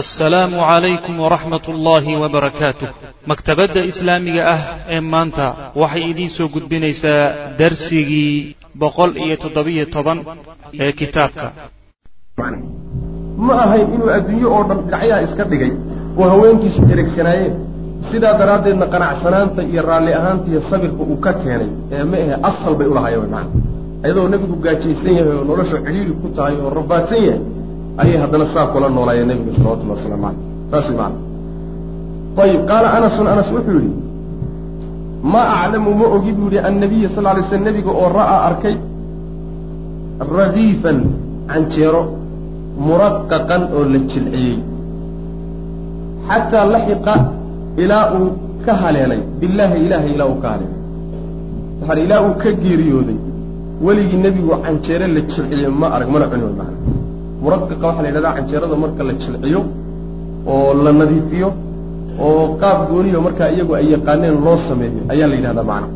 assalaamu calaykum waraxmat ullaahi wabarakaatuh maktabadda islaamiga ah ee maanta waxay idiin soo gudbinaysaa darsigii boqol iyo toddobiyo toban ee kitaabka. Ma ahayn inuu adduunyo oo dhan dhinacyaha iska dhigay oo haweenkiisu eregsanaayeen sidaa daraaddeedna qanacsanaanta iyo raalli ahaanta iyo sabirka uu ka keenay ee ma ahe asal bay ulahaayeen man ayadoo nebigu gaajaysan yahay oo nolosha cidhiiri ku tahay oo rabaadsan yahay ayay haddana saa kula noolaayeen nebigu salawatullhi waslamu caleyh saas maana ayib qaala anasun anas wuxuu yidhi ma aclamu ma ogi buu yihi annabiya sal lay sl nebiga oo ra'aa arkay radiifan canjeero muraqaqan oo la jilciyey. Xataa laxiqa ilaa uu ka haleelay. Billaahi ilaahay ilaa uu ka haleelay. Waxaan ilaa uu ka geeriyooday. Weligii nebigu canjeero la jilciye ma arag mana cuni muraqaqa waxaa la yidhahdaa canjeerada marka la jilciyo oo la nadiifiyo oo qaab gooniyo markaa iyagu ay yaqaaneen loo sameeyo ayaa la yidhahdaa macna.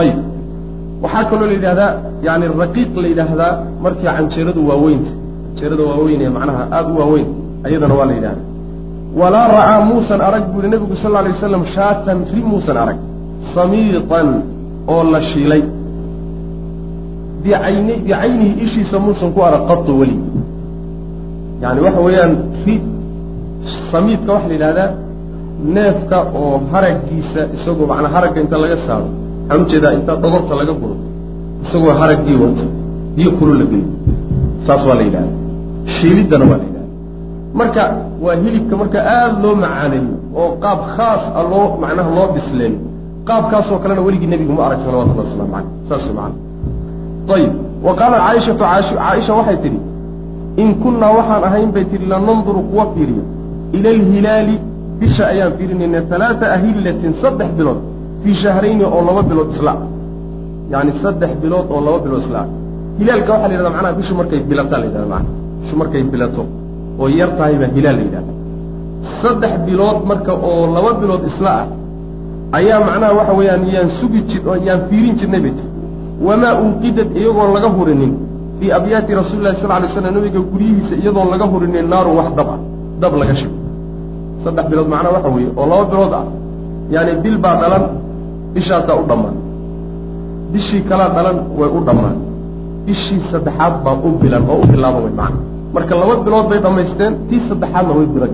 Ayib waxaa kaloo la yidhahdaa yani raqiiq la yidhaahdaa markii canjeeradu waaweynta canjeerada waaweyn ee macnaha aada u waaweyn ayadana waa la yidhahdaa. Walaa ra'aa muusan arag buu yihi nebigu sal alay waslam shaatan ri muusan arag samiitan oo la shiilay. Bicayni bicaynihi ishiisa muusan ku arag qato weli yani waxa weeyaan ri samiidka waxaa la yidhahdaa neefka oo haraggiisa isagoo macnaa haragga inta laga saaro waxaan u jeedaa inta dhogorta laga guro isagoo haraggii wato biyo kulu la geliyo saas waa la yidhahda shiiliddana waa la yidhahda marka waa hilibka marka aada loo macaaneeyo oo qaab khaas a loo macnaha loo bisleeyo qaabkaasoo kalena weligii nebigu ma arag salawatullah waslamu caleyh saas macana ayib wa qaalat caaishatu caaisha waxay tidhi in kunnaa waxaan ahayn bay tihi lananduru kuwa fiiriyo. Ila alhilaali bisha ayaan fiirinayna halaata ahillatin saddex bilood fii shahrayni oo laba bilood isla. Yani saddex bilood oo laba bilood isla. Hilaalka waxaa la yidhahda macnaha bishu markay bilataa la yidhahda maana bishu markay bilato oo yar tahay baa hilaal la yidhahda saddex bilood marka oo laba bilood isla ah ayaa macnaha waxa weeyaan yaan sugi jir yaan fiirin jirnay bay tir wamaa unqidad iyagoon laga hurinin fii abyaati rasuuli lahi sal lay slam nabiga guryihiisa iyadoon laga hurinin naarun wax dab ah dab laga shigo saddex bilood macnaha waxa weeye oo laba bilood ah. Yaani bil baa dhalan bishaasaa u dhammaan bishii kalaa dhalan way u dhammaan bishii saddexaad baa u bilan oo u bilaaban way macana marka laba bilood bay dhammaysteen tii saddexaadna way guda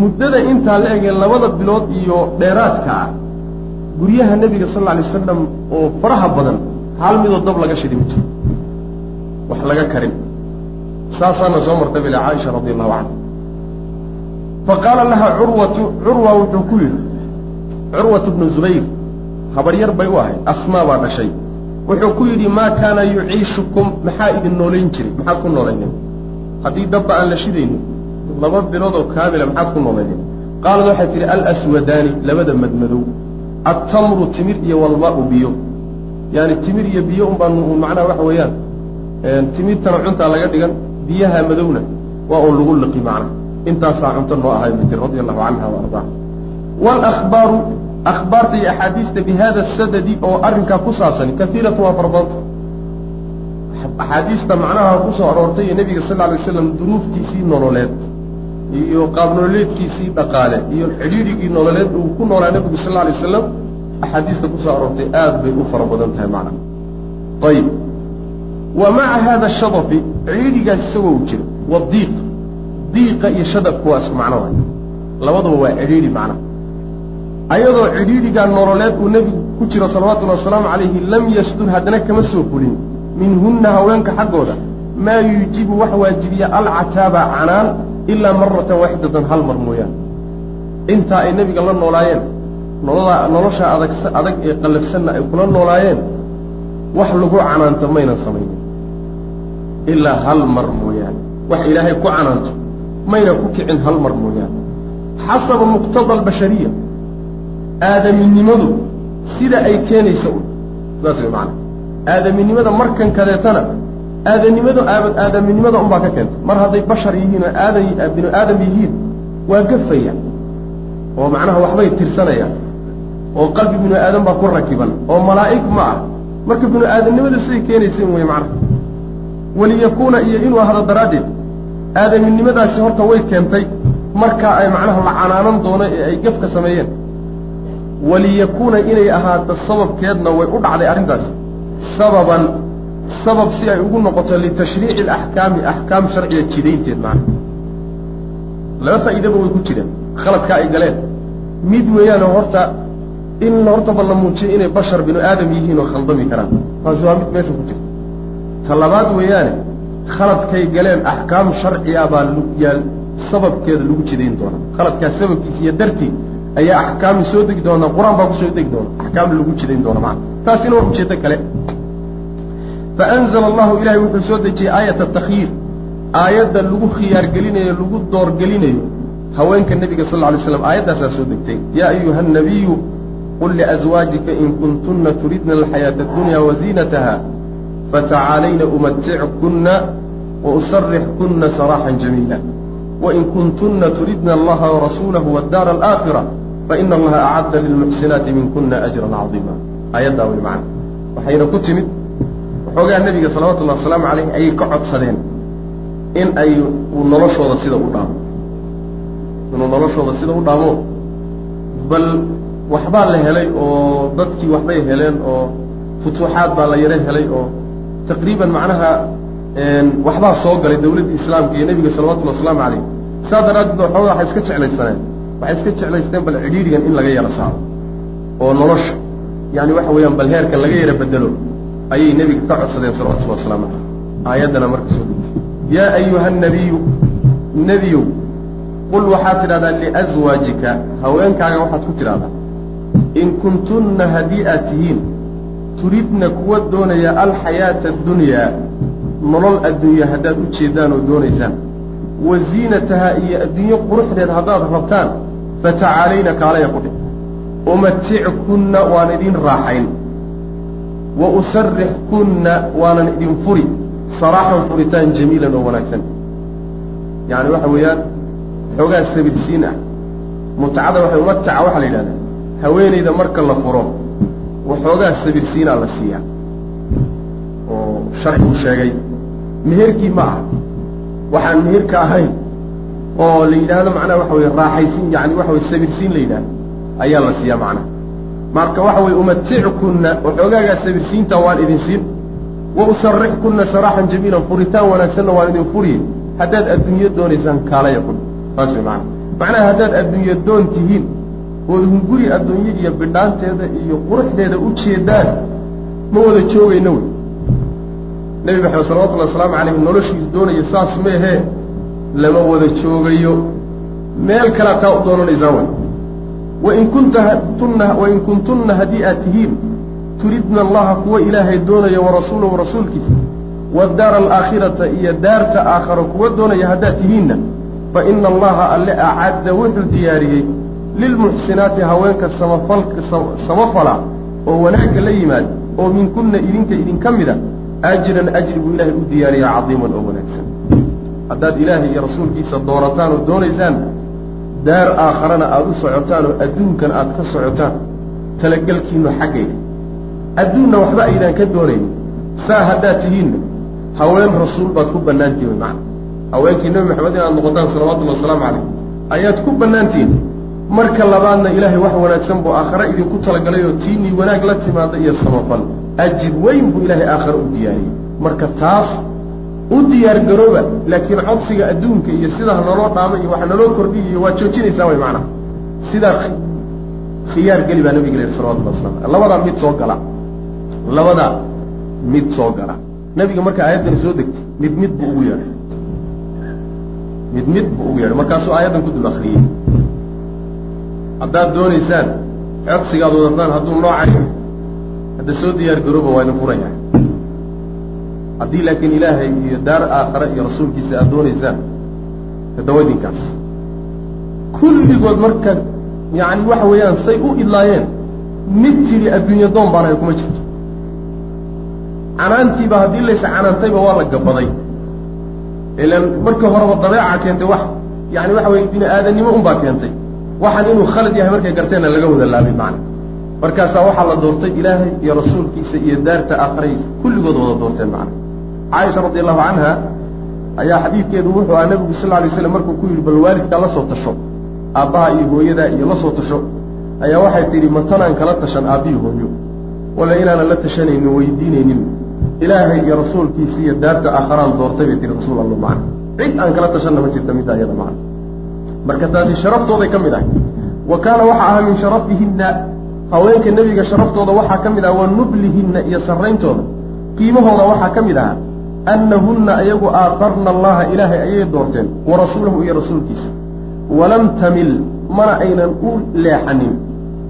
muddada intaa la egee labada bilood iyo dheeraadka ah guryaha nebiga sal alla alay wasalam oo faraha badan hal midoo dab laga shidi wax laga karin. Saasaana soo martay bila caaisha radi allahu canha fa qaala laha curwatu curwa wuxuu ku yidhi curwatu bnu zubayr habaryar bay u ahayd asmaa baa dhashay. Wuxuu ku yidhi maa kaana yuciishukum? Maxaa idin noolayn jiray? Maxaad ku noolaynen haddii dabba aan la shidayno laba bilood oo kaamila maxaad ku noolaynen qaalad waxay tidhi alaswadaani labada madmadow. Attamru timir iyo walmaau biyo yaani timir iyo biyo un macnaha waxa weeyaan timirtana cuntaa laga dhigan biyaha madowna waa un lagu liqi macnaha intaasaa cunto noo ahay tiri radia allahu canha wa ardaha walakhbaaru akhbaarta iyo axaadiista bi hada oo arrinkaa ku saabsan kaiiratu waa farbadanta axaadiista macnaha ku soo aroortay iyo nebiga sal alay waslam duruuftiisii nololeed iyo qaab dhaqaale iyo xidhiirigii nololeed uu ku noolaa nebigu sal alay wasalam axaadiista ku soo aroortay aada bay u fara badan tahay macnaha ayib wa maca hada shadafi cidhiidhigaas isagoo jiro wadiiq diiqa iyo shadafku waa isku macno waay. Labaduba waa cidhiidhi macnaha ayadoo cidhiidhigaa nololeed uu nebigu ku jiro salawatullhi wasalaamu calayhi lam yasdur haddana kama soo fulin. Minhunna haweenka xaggooda maa yuujibu wax waajibiya alcataaba canaan ilaa maratan waaxidatan hal mar mooyaane. Intaa ay nebiga la noolaayeen noloda nolosha adag adag ee qallafsanna ay kula noolaayeen wax lagu canaanto maynan samaynin ilaa hal mar mooyaane. Wax ilaahay ku canaanto mayna ku kicin hal mar mooyaane. Xasaba muqtada albashariya. Aadaminimadu sida ay keenaysa un saas way macana aadaminimada markan kadeetana aadanimadu aabad aadaminimada unbaa ka keenta mar hadday bashar yihiin oo aadan binu aadam yihiin waa gafaya. Oo macnaha waxbay tirsanayaan oo qalbi binu aadam baa ku rakiban oo malaa'ig ma ah. Marka binu aadamnimadu siday keenaysa in wey macnaha waliyakuuna iyo inuu ahdo daraaddeed aadaminimadaasi horta way keentay markaa ay macnaha la canaanan doono ee ay gafka sameeyeen. Waliyakuuna inay ahaato sababkeedna way u dhacday arrintaasi sababan sabab si ay ugu noqoto litashriici alaxkaami axkaam sharciga jidaynteed macna. Laba faa'iidaba way ku jireen khaladkaa ay galeen. Mid weeyaane horta in hortaba la muujiyo inay bashar binu aadam yihiin oo khaldami karaan. Taasi waa mid meesha ku jirta. Ta labaad weeyaane khaladkay galeen axkaam sharciya baa yaal sababkeeda lagu jidayn doonaa. Khaladkaas sababkiisa iyo dartii ayaa axkaami soo degi doonaa qur'aan baa ku soo degi doona. Axkaam lagu jidayn doona maana taasina waa ujeedo kale. Faanzala allahu ilahay wuxuu soo dejiyey aayat atakyiir aayadda lagu khiyaargelinayo lagu doorgelinayo haweenka nebiga sal lla lay slam aayaddaasaa soo degtay. Yaa ayuha nabiyu qul liazwaajika in kuntunna turidna alxayaata addunya waziinataha fatacaalayna umatickunna wausarixkunna saraaxan jamiila wain kuntunna turidna allaha warasuulahu waddaara alaakhira faina allaha acadda lilmuxsinaati minkuna ajran cadiima aayaddaa wey macana waxayna ku timid waxoogaa nebiga salawatullahi wasalaamu caleyh ayay ka codsadeen in ay uu noloshooda sida u dhaamo inuu noloshooda sida u dhaamo bal waxbaa la helay oo dadkii waxbay heleen oo futuuxaad baa la yaro helay oo taqriiban macnaha waxbaa soo galay dawladda islaamka iyo nebiga salawatullhi wasalaamu caleyh saa daraaddeed waxoogaa waxay iska jeclaysaneen waxay iska jeclaysteen bal cidhiirigan in laga yaro saaro oo nolosha yaani waxa weeyaan bal heerka laga yaro bedelo ayay nebiga ka codsadeen salawatullahi wasalaamu caleyh aayaddana marka soo degtay. Yaa ayuha nabiyu nebiyow qul waxaad tidhahdaa liaswaajika haweenkaaga waxaad ku tidhahdaa in kuntunna haddii aad tihiin turidna kuwa doonaya alxayaata addunyaa nolol adduunya haddaad u jeeddaan oo doonaysaan. Wa ziinatahaa iyo adduunyo quruxdeed haddaad rabtaan fatacaalayna kaalaya ku dhig. Umatickunna waan idin raaxayn. Wa usarixkunna waanan idin furi. Saraaxan furitaan jamiilan oo wanaagsan. Yacani waxa weeyaan xoogaa sabirsiin ah. Mutacada waxay umataca waxaa la yidhahdaa haweenayda marka la furo waxoogaa sabirsiinaa la siiyaa oo sharcigu sheegay. Meherkii ma aha. Waxaan meherka ahayn oo la yidhaahdo macnaha waxa weye raaxaysiin yani waxa weye sabirsiin la yidhahdo ayaa la siiyaa macnaha. Marka waxa weye umatickunna waxoogaagaa sabirsiinta waan idin siin. Wa usarixkunna saraaxan jamiilan furitaan wanaagsanna waan idin furiye haddaad adduunyo doonaysaan kaalaya ku saas way macana macnaha haddaad adduunyo doon tihiin ood hunguri adduunyo iyo bidhaanteeda iyo quruxdeeda u jeedaan ma wada joogayna wey. Nebi maxamed salawatullahi wasalaamu calayh noloshiis doonaya saas meehee lama wada joogayo. Meel kalea taa u doonanaysaan wey. Wain kuntunna wain kuntunna haddii aad tihiin turidna allaha kuwa ilaahay doonaya warasuulahu rasuulkiisa wadaara alaakhirata iyo daarta aakharo kuwa doonaya haddaad tihiinna fa ina allaha alle acadda wuxuu diyaariyey lilmuxsinaati haweenka samafala oo wanaagga la yimaad oo minkunna idinka idinka mida ajran ajri buu ilaahay u diyaariyaa cadiiman oo wanaagsan haddaad ilaahay iyo rasuulkiisa doorataan oo doonaysaan daar aakharana aada u socotaan oo adduunkan aada ka socotaan talagelkiinu xaggayga adduunna waxba aydaan ka doonayn saa haddaad tihiinna haween rasuul baad ku bannaantihin wy macana haweenkii nebi maxamed inaad noqotaan salawatullahi wasalaamu calayh ayaad ku bannaantihin marka labaadna ilaahay wax wanaagsan buu aakhare idinku talagalay oo tiinii wanaag la timaada iyo samafal. Ajir weyn buu ilaahay aakhare u diyaariyey. Marka taas u diyaar garooba laakiin codsiga adduunka iyo sidaa naloo dhaama iyo wax naloo kordhiya iyo waad joojinaysaa way macnaha sidaa khiyaar geli baa nabiga lehi salawatullah waslam labadaa mid soo gala. Labadaa mid soo gala. Nabiga marka aayaddani soo degtay mid mid buu ugu yeedhay. Mid mid buu ugu yeedhay. Markaasuu aayaddan ku dul akriyey haddaad doonaysaan codsigaad wadataan hadduu noocayo hadda soo diyaar garooba waa idin furaya. Haddii laakiin ilaahay iyo daar aakhare iyo rasuulkiisa aad doonaysaan tadawadinkaas kulligood marka yacni waxa weeyaan say u idlaayeen mid tidhi adduunya doon baanahay kuma jirto. Canaantiiba haddii laysa canaantayba waa la gabaday. Ilan markii horeba dabeeca keentay wax. Yani waxa weye bini aadannimo unbaa keentay waxaan inuu khalad yahay markay garteenna laga wada laabay macna markaasaa waxaa la doortay ilaahay iyo rasuulkiisa iyo daarta aakharahiisa kulligood wada doorteen macna caaisha radi allahu canha ayaa xadiidkeedu wuxuu aha nabigu sal alay slam markuu ku yidhi bal waalidkaa la soo tasho aabbaha iyo hooyadaa iyo la soo tasho ayaa waxay tidhi matanaan kala tashan aabbihi hooyo walla inaanan la tashanaynin weydiinaynin. Ilaahay iyo rasuulkiisa iyo daarta aakharaan doortay bay tihi rasuul alla macna cid aan kala tashanna ma jirta midda iyada macna marka taasi sharaftooday ka mid ahay wa kaana waxa ahaa min sharafihinna haweenka nebiga sharaftooda waxaa ka mid aha wa nublihinna iyo sarrayntooda. Qiimahooda waxaa ka mid ahaa annahunna iyagu aaharna allaha ilaahay ayay doorteen wa rasuulahu iyo rasuulkiisa. Walam tamil mana aynan u leexanin.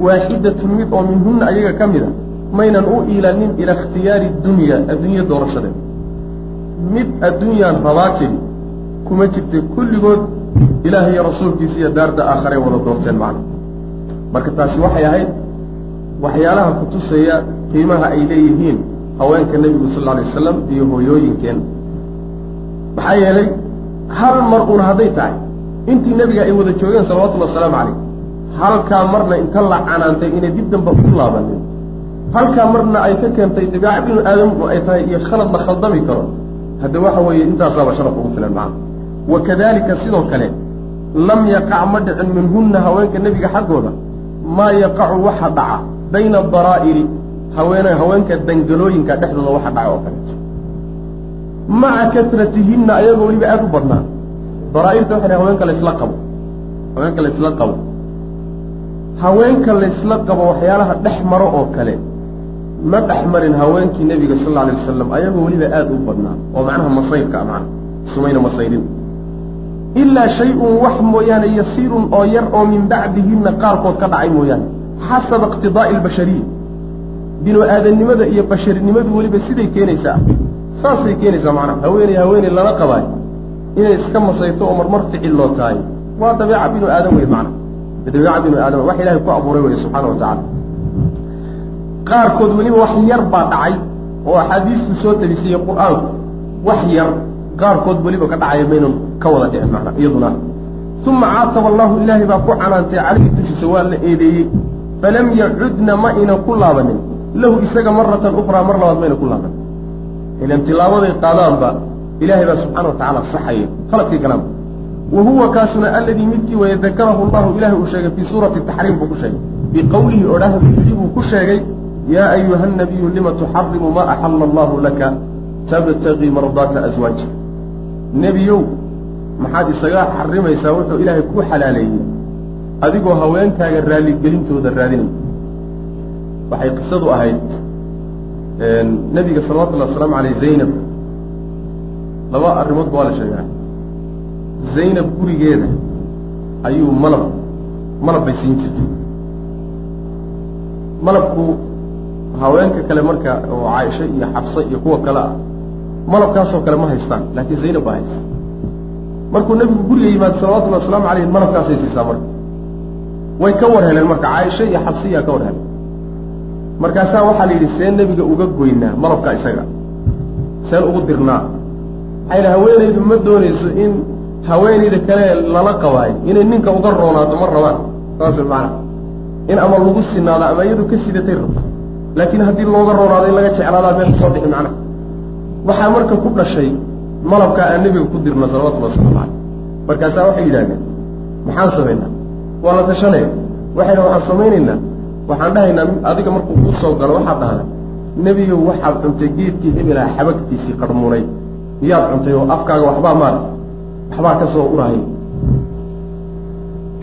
Waaxidatun mid oo minhunna ayaga ka mid a maynan u iilanin ila ikhtiyaari dunya adduunye doorashadeed mid adduunyaan rabaa tiri kuma jirta kulligood ilaahay iyo rasuulkiisa iyo daarta aakhare wada doorteen macna marka taasi waxay ahayd waxyaalaha kutusaya qiimaha ay leeyihiin haweenka nebigu sal alla alay wasalam iyo hooyooyinkeen. Maxaa yeelay hal mar uun hadday tahay. Intii nebiga ay wada joogeen salawatullhi wasalaamu calayh halkaa marna inta la canaantay inay dib damba ku laabanin halkaa marna ay ka keentay dabeecad binu aadamku ay tahay iyo khalad la khaldami karo. Hadda waxa weeye intaasaaba sharaf ugu filan macna wa kadalika sidoo kale lam yaqac ma dhicin minhunna haweenka nebiga xaggooda maa yaqacu waxa dhaca bayna adaraa'iri haweene haweenka dangalooyinka dhexdooda waxa dhaca oo kaleeto maca kasratihinna ayagoo weliba aada u badnaa daraa-irta waxay dhahay haweenka laysla qabo haweenka laysla qabo haweenka laysla qabo waxyaalaha dhex maro oo kale ma dhex marin haweenkii nebiga sal alla alay wasalam ayagoo weliba aada u badnaa oo macnaha masayrka macna sumayna masayrin ilaa shay-un wax mooyaane yasiirun oo yar oo min bacdihinna qaarkood ka dhacay mooyaane. Xasaba iqtidaa'i albashariya binu aadannimada iyo basharinimadu weliba siday keenaysaa. Saasay keenaysaa macnaha haweeney haweeney lala qabaayo inay iska masayto oo marmar ficil loo tahay. Waa dabeeca binu aadam wey macna. Dabeeca binu aadam wax ilahay ku abuuray wey subxaana wa tacala qaarkood weliba wax yar baa dhacay oo axaadiistu soo tabisiyey qur'aanku. Wax yar qaarkood weliba ka dhacaya maynan ka wada dhicin macna iyaduna. Uma caataba allahu ilaahay baa ku canaantay calayhi dushiisa waa la eedeeyey falam yacudna ma aynan ku laabanin. Lahu isaga maratan ukraa mar labaad mayna ku laabanin. Ilan tilaabaday qaadaanba ilahay baa subxana wa tacala saxaya khaladkii galaanba. Wa huwa kaasuna aladii midkii waya dakarahu llahu ilahay uu sheegay fii suurati taxriim buu ku sheegay. Biqowlihi odhahdiisii buu ku sheegay yaa ayuha nabiyu lima tuxarimu ma axala allahu laka tabtagii mardaata aswaaji nebiyow maxaad isaga xarimaysaa wuxuu ilaahay ku xalaaleeyey. Adigoo haweenkaaga raalligelintooda raadinaya waxay qisadu ahayd nebiga salawatullahi wasalaamu aleyh zaynab. Laba arrimood ba waa la sheegaa. Zaynab gurigeeda ayuu malab malab bay siin jirtay. Malabku haweenka kale marka oo caaisha iyo xafsa iyo kuwa kale ah malabkaasoo kale ma haystaan laakiin zaynab baa haysta markuu nebigu guriga yimaado salawatullahi wasalaamu aleyh malabkaasay siisaa marka. Way ka war heleen marka caaisha iyo xabsiyaa ka war heleen. Markaasaa waxaa la yidhi see nebiga uga goynaa malabka isaga. Seen ugu dirnaa. Maxaa yidhi haweenaydu ma doonayso in haweenayda kale lala qabaayo inay ninka uga roonaato ma rabaan. Saas macana in ama lagu sinaado ama iyadu ka sidatay rabto. Laakiin haddii looga roonaado in laga jeclaadaa meel ka soo bixi macnaha waxaa marka ku dhashay malabkaa aan nebiga ku dirna salawatullahi waslamu caleyh markaasaa waxay yidhahdeen maxaan samaynaa waa la tashanaya waxay dha waxaan samaynaynaa. Waxaan dhahaynaa adiga markuu kuu soo galo waxaad dhahda nebigow waxaad cuntay geedkii hebelaha xabagtiisii qarmuunay. Miyaad cuntay oo afkaaga waxbaa maar waxbaa ka soo urahay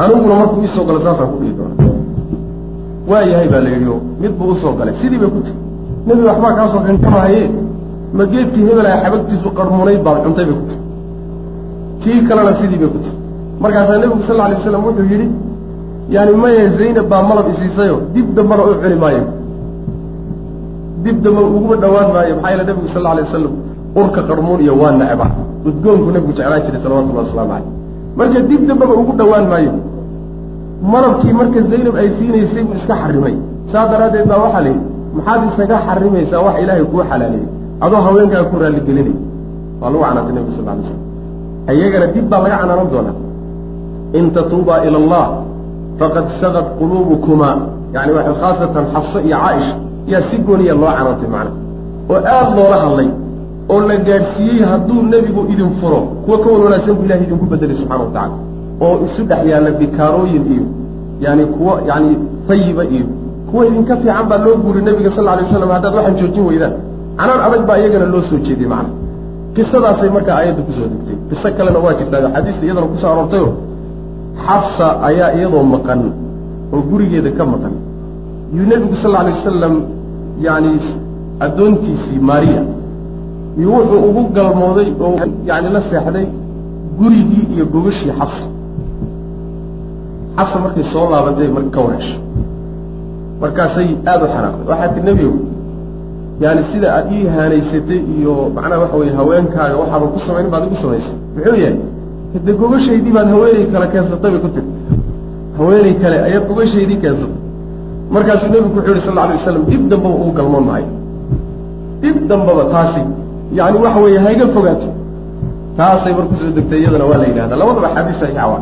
aniguna markuu iisoo galo saasaan ku dhihi doona waa yahay baa la yidhi o mid buu u soo galay. Sidii bay ku tiri. Nebiga waxbaa kaasoo kankamahaye ma geedkii hebelaha xabagtiisu qarmuunayd baad cuntay bay ku tiri kii kalena sidii bay ku tiri markaasaa nebigu sal alay slam wuxuu yidhi yaani maya zaynab baa malab isiisayo dib dambana u cuni maayo. Dib damba uguma dhawaan maayo maxaa yeele nebigu sal alay wasalam urka qarmuun iyo waa necba udgoonku nebigu jeclaan jiray salawatullahi wasalaamu caleyh marka dib dambaba ugu dhawaan maayo. Malabkii marka zaynab ay siinaysay buu iska xarimay. Saa daraaddeed baa waxaa la yidhi maxaad isaga xarimaysaa wax ilaahay kuu xalaaleeyey adoo haweenkaaga ku raalligelinay waa lagu canaantay nebigu sal lla alay slam iyagana dib baa laga canaanan doonaa. In tatuubaa ila allah faqad sagad quluubukumaa. Yani waa khaasatan xafse iyo caaisha yaa si gooniya loo canaantay macna. Oo aada loola hadlay oo la gaadhsiiyey hadduu nebigu idin furo kuwa ka wan wanaagsan buu ilahay idinku bedelay subxana wa tacala oo isu dhex yaalla bikaarooyin iyo yani kuwo yani fayiba iyo kuwa idinka fiican baa loo guuriy nebiga sal alay waslam haddaad waxaan joojin weydaan canaan adag baa iyagana loo soo jeediyey macana qisadaasay markaa aayadda ku soo degtay. Qiso kalena waa jirtaa. Xadiista iyadana ku soo aroortayo xafsa ayaa iyadoo maqan oo gurigeeda ka maqan. Yuu nebigu sal alay wasalam yani addoontiisii maariya iyo wuxuu ugu galmooday oo yani la seexday gurigii iyo gogashii xafsa. Xafsa markay soo laabatay marka ka wareeshay markaasay aada u xanaaqday. Waxaa tii nebigow yani sida aad ii haanaysatay iyo macnaha waxa weye haweenkaaga waxaaba ku samayn baad igu samaysay. Muxuu yahay? Hade gogashaydii baad haweeney kale keensatay bay ku tiri. Haweeney kale ayaad gogashaydii keensatay. Markaasuu nebigu wuxuu yihi sal alay waslam dib dambaba ugu galmoon maayo dib dambaba taasi. Yani waxa weeye hayga fogaato. Taasay mar ku soo degtay iyadana waa la yidhahda labadaba xadiis saxiixa waa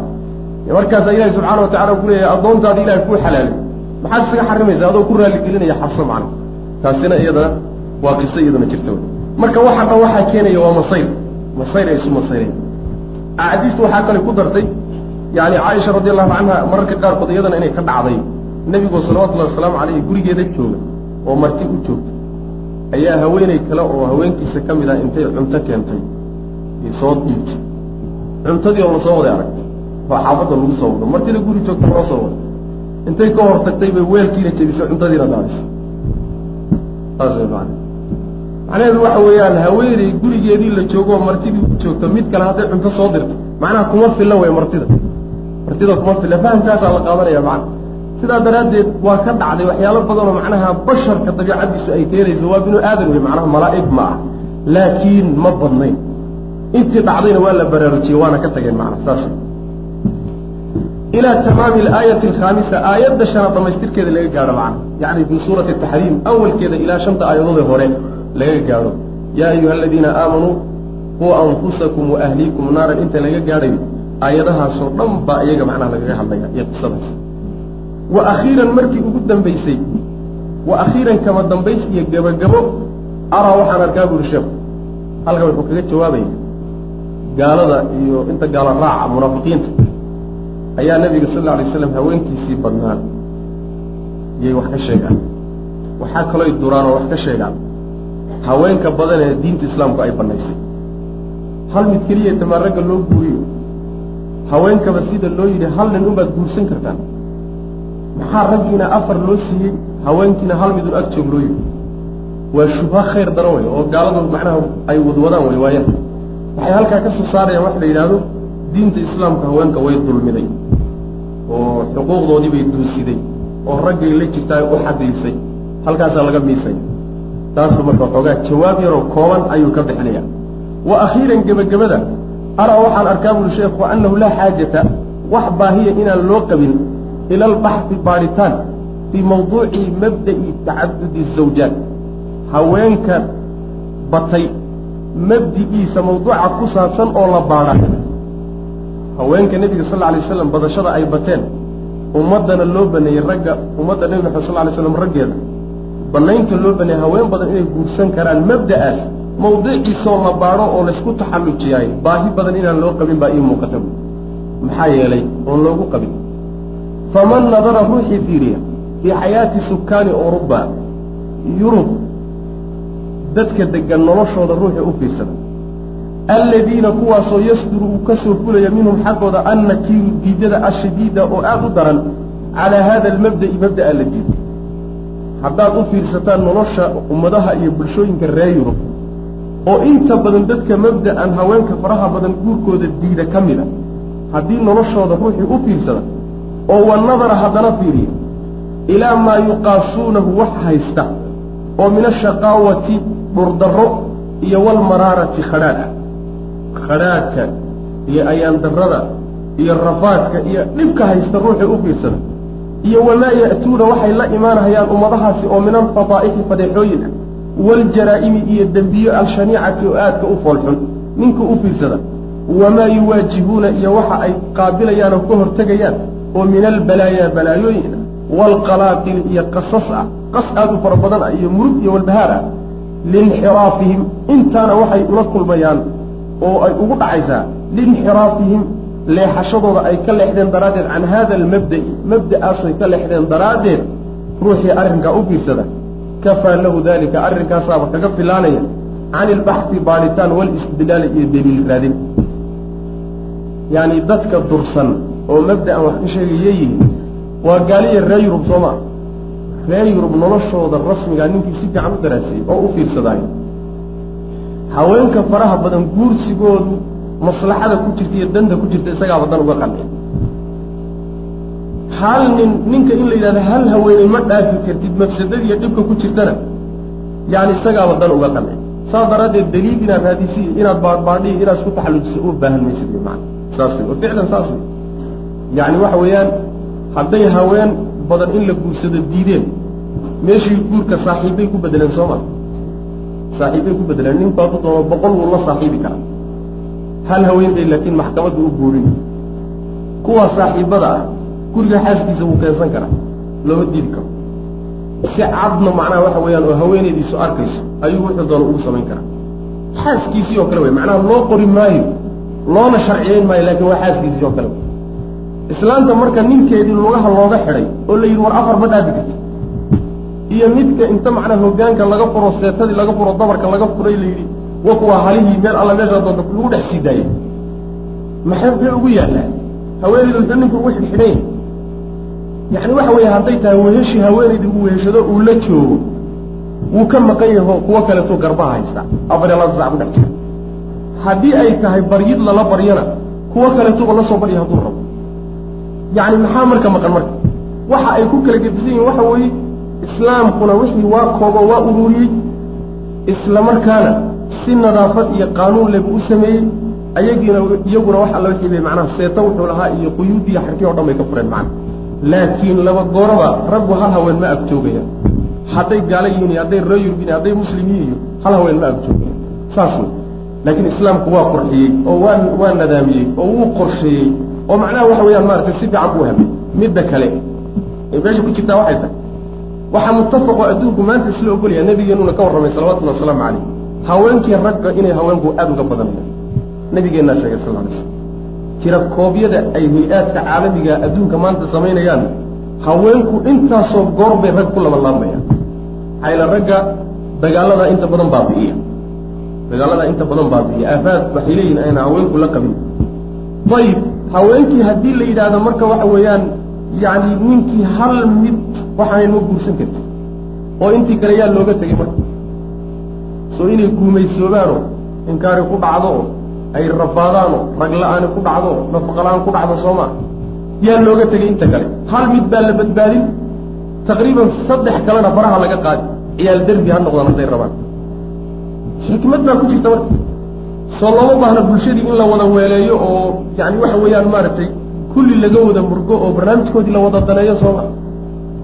markaasaa ilahi subxaana wa tacala ku leeyahay addoontaada ilahay kuu xalaalay maxaad isaga xarimaysa adoo ku raaligelinaya xabso macna taasina iyadana waa qiso iyadana jirta wey marka waxaa dhan waxaa keenaya waa masayr masayr ay isu masayreen axaadiista waxaa kale ku dartay yani caaisha radi allahu canha mararka qaarkood iyadana inay ka dhacday. Nebigoo salawatullahi wasalaamu caleyhi gurigeeda jooga oo marti u joogta. Ayaa haweeney kale oo haweenkiisa ka mid ah intay cunto keentay soo dhiibtay. Cuntadii oo la soo waday arag oo xaafadda lagu soo wado. Martida guri joogta loo soo wado. Intay ka hor tagtay bay weelkiina jebisay cuntadiina daadisay saas way macana macnaheedu waxa weeyaan haweeney gurigeedii la joogo oo martidii u joogto mid kale hadday cunto soo dirto. Macnaha kuma filla wey martida. Martida kuma filla. Fahamkaasaa la qaadanaya macana sidaa daraaddeed waa ka dhacday waxyaalo badanoo macnaha basharka dabiicaddiisu ay keenayso waa binu aadan wey macnaha malaa'ig ma ah laakiin ma badnayn. Intii dhacdayna waa la baraarujiyey waana ka tageen macna saas ilaa tamaami alaayati alkhaamisa aayadda shanaad dhamaystirkeeda laga gaadho macna yacni fi suurati ataxriim awalkeeda ilaa shanta aayadoodee hore laga gaadho yaa ayuha aladiina aamanuu quu anfusakum wa ahliikum naaran inta laga gaadhayo aayadahaasoo dhan baa iyaga macnaha lagaga hadlaya iyo qisadaas wa akhiiran markii ugu dambaysay wa akhiiran kama dambays iyo gebagabo araa waxaan arkaa buuri sheekhu halkan wuxuu kaga jawaabaya gaalada iyo inta gaalo raaca munaafiqiinta ayaa nabiga sal alay slam haweenkiisii badnaan. Iyay wax ka sheegaan. Waxaa kalooy duraan oo wax ka sheegaan. Haweenka badan ee diinta islaamku ay banaysay hal mid keliya tamaa ragga loo guuriyo haweenkaba sida loo yidhi hal nin unbaad guursan kartaan. Maxaa raggiina afar loo siiyey? Haweenkiina hal midun ag joog loo yidhi waa shubha khayr daran wey oo gaaladu macnaha ay wadwadaan way waayaan. Waxay halkaa ka soo saarayaan waxa la yidhaahdo diinta islaamka haweenka way dulmiday xuquuqdoodii bay duusiday oo raggay la jirtaa u xadiisay halkaasaa laga miisay. Taasu marka xoogaa jawaab yaroo kooban ayuu ka bixinaya wa akhiiran gebagabada araa waxaan arkaa buli sheekhu annahu laa xaajata wax baahiya inaan loo qabin ila albaxfi baadhitaan fii mawduuci mabda'i tacadudi zawjaat. Haweenka batay mabdi'iisa mawduuca ku saabsan oo la baadha haweenka nebiga sal lla alay waslam badashada ay bateen ummaddana loo baneeyey ragga ummadda nebi maxamed sal alay slam raggeeda. Banaynta loo baneeyey haween badan inay guursan karaan mabda'aas mawdiciisoo la baadho oo laysku taxallujiyaayo baahi badan inaan loo qabin baa ii muuqata. Bu maxaa yeelay oon loogu qabin. Faman nadara ruuxii fiiriya fii xayaati sukaani oruba yurub dadka degan noloshooda ruuxii u fiirsada alladiina kuwaasoo yasduru uu ka soo fulaya minhum xaggooda annakiiru diidada ashadiida oo aada u daran calaa hada almabda'i mabda'a la diido haddaad u fiirsataan nolosha ummadaha iyo bulshooyinka reer yurub oo inta badan dadka mabda'an haweenka faraha badan guurkooda diida ka mid a haddii noloshooda ruuxii u fiirsada oo wa nadara haddana fiiriya ilaa maa yuqaasuunahu wax haysta oo min ashaqaawati dhurdarro iyo walmaraarati khadhaadh ah khadhaadhka iyo ayaandarrada iyo rafaadka iyo dhibka haysta ruuxii u fiirsada iyo wamaa ya'tuuna waxay la imaanahayaan ummadahaasi oo min alfadaa'ixi fadeexooyin ah waljaraa'imi iyo dembiyo alshaniicati oo aadka u foolxun ninka u fiirsada wamaa yuwaajihuuna iyo waxa ay qaabilayaan oo ka hortegayaan oo min albalaayaa balaayooyin ah waalqalaaqili iyo qasas ah qas aada u fara badan ah iyo murug iyo walbahaar ah liinxiraafihim intaana waxay ula kulmayaan oo ay ugu dhacaysaa liinxiraafihim leexashadooda ay ka leexdeen daraaddeed can hada almabda'i mabda'aasay ka leexdeen daraaddeed ruuxii arrinkaa u fiirsada kafaa lahu dalika arrinkaasaaba kaga filaanaya can ilbaxthi baadhitaan walistidlaali iyo daliil raadin. Yacni dadka dursan oo mabda'an wax ka sheegaya yihiin waa gaaliya reer yurub soo maa reer yurub noloshooda rasmigaa ninkii si fiican u daraasayey oo u fiirsadaayo haweenka faraha badan guursigoodu maslaxada ku jirta iyo danta ku jirta isagaaba dan uga qancin hal nin ninka in la yidhahdo hal haweeney ma dhaafi kartid mafsadadiiyo dhibka ku jirtana yani isagaaba dan uga qancin saas daraaddeed daliil inaad raadisi inaad baadbaadhihi inaad isku taxallujisa u baahan maysid wy maana saas wey oo ficlan saas wey yacni waxa weeyaan hadday haween badan in la guursado diideen meeshii guurka saaxiibbay ku bedeleen soo ma saaxiibbay ku bedeleen ninku hadduu doono boqol wuu la saaxiibi karaa. Hal haween bay laakiin maxkamadda u guurin. Kuwa saaxiibada ah guriga xaaskiisa wuu keensan karaa. Looma diidi karo. Si cadna macnaha waxa weeyaan oo haweenaydiisu arkayso ayuu wuxuu doono ugu samayn karaa. Xaaskiisii oo kale wey macnaha loo qori maayo loona sharciyeyn maayo laakiin waa xaaskiisii oo kale. Islaanta marka ninkeedii lugaha looga xidhay oo la yidhi war afar ma dhaafi karti iyo midka inta macnaa hogaanka laga furo seetadii laga furo dabarka laga furay la yidhi wa kuwa halihii meel alla meeshaa doonta lagu dhex sii maxay maxay ugu yaallaa haweenaydu muxuu ninku ugu xidhxidhan yahay yacni waxa weeye hadday tahay weheshii haweenaydii uu weheshado uu la joogo wuu ka maqan yaho kuwo kaleetuu garbaha haysta. Afar iyo labada sac ku dhex jira haddii ay tahay baryid lala baryana kuwo kaleetuba la soo barya hadduu rabo. Yacni maxaa marka maqan marka? Waxa ay ku kala gedisan yihiin waxa weeye islaamkuna wixii waa koobo waa ururiyey isla markaana si nadaafad iyo qaanuun lebu u sameeyey ayagiina iyaguna wax alla wixii bay macnaha seeto wuxuu lahaa iyo quyuudiya xarkii o dhan bay ka fureen macna laakiin laba gooraba raggu hal haween ma agjoogayaan hadday gaala yihiin iyo hadday ree yurub yihiin hadday muslim yihiin iyo hal haween ma agjoogayaan saas wey laakiin islaamku waa qurxiyey oo waa waa nadaamiyey oo wuu qorsheeyey oo macnaha waxa weeyaan maaragtay si fiican buu helay. Midda kale ee meesha ku jirtaa waxay tahay waxaa muttafaqo adduunku maanta isla ogolaya nabigeenuna ka warramay salawatullhi wasalaamu calayh. Haweenkii ragga inay haweenku aada uga badanayaan nabigeennaa sheegay sal alay slam tira koobyada ay hay'aadka caalamiga adduunka maanta samaynayaan haweenku intaasoo goor bay rag ku labanlaabmayaan maxayla ragga dagaaladaa inta badan baabi'iya dagaaladaa inta badan baabi'iya aafaad waxay ayna haweenku la qabin. Ayib haweenkii haddii la yidhaahdo marka waxa weeyaan yacni ninkii hal mid waxaanay ma guursan karti oo intii kale yaa looga tegay marka. Soo inay guumaysoobaanoo inkaari ku dhacdo oo ay rabaadaano rag la'aani ku dhacdo nafaqa la'aan ku dhacdo soo maa yaa looga tegay inta kale. Hal mid baa la badbaadin? Taqriiban saddex kalena faraha laga qaadi. Ciyaal derbi ha noqdaan hadday rabaan. Xikmad baa ku jirta marka. Soo looma baahna bulshadii in la wada weeleeyo oo yani waxa weeyaan maaragtay kulli laga wada murgo oo barnaamijkoodii la wada daneeyo sooma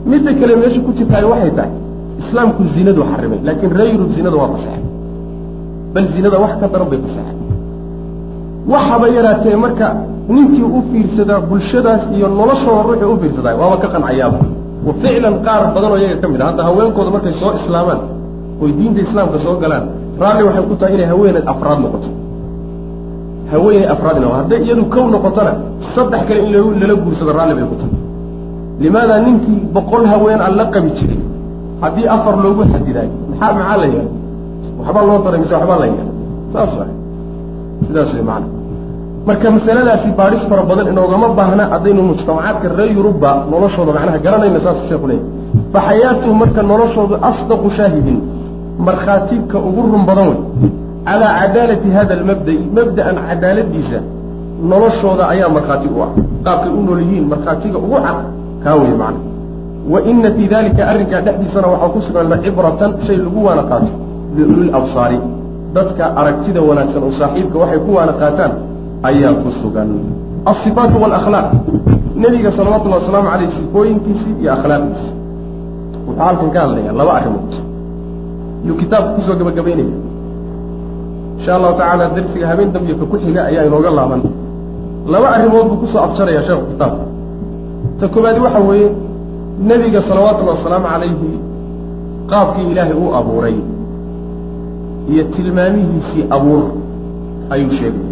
midda kale meesha ku jirtaay waxay tahay islaamku zinadu xarimay laakiin ree yurub zinada waa fasaxay bal zinada wax ka daran bay fasaxay waxaba yaraatee marka ninkii u fiirsadaa bulshadaas iyo noloshooda ruuxii u fiirsadaa waaba ka qancayaaba wa ficlan qaar badan oo iyaga ka mid a hadda haweenkooda markay soo islaamaan oy diinta islaamka soo galaan. Raalli waxay ku tahay inay haweeneed afraad noqoto. Haweeney afraad ina hadday iyadu kow noqotona saddex kale in lala guursado raalli bay ku tahay limaada ninkii boqol haween aan la qabi jiray haddii afar loogu xadidaayo maxaa maxaa la yahay waxbaa loo daray mise waxbaa la yahay saas wa sidaas way macana marka masaladaasi baadhis fara badan inoogama baahna haddaynu mujtamacaadka reer yurubba noloshooda macnaha garanayna saas sheeku leeyahy fa xayaatuhu marka noloshoodu asdaqu shaahidin markhaatika ugu run badan wey calaa cadaalati hada almabda'i mabda'an cadaaladiisa noloshooda ayaa markhaati u ah qaabkay u nool yihiin markhaatiga ugu cad kaa wey macna wa ina fii dalika arrinkaa dhexdiisana waxaa ku sugan lacibratan shay lagu waana qaato liulil absaari. Dadka aragtida wanaagsan oo saaxiibka waxay ku waana qaataan ayaa ku sugan. Alsifaatu walakhlaaq nebiga salawatullahi wasalaamu caleyh sifooyinkiisii iyo akhlaaqdiisi. Wuxuu halkan ka hadlayaa laba arrimood. Yuu kitaabka ku soo gabagabaynaya insha allahu tacaala darsiga habeen dambiyo ka ku xiga ayaa inooga laaban. Laba arrimood buu ku soo abjaraya sheekhu kitaabka ta koobaadi waxa weeye nebiga salawaatullahi wasalaamu calayhi qaabkii ilaahay uu abuuray iyo tilmaamihiisii abuur ayuu sheegay.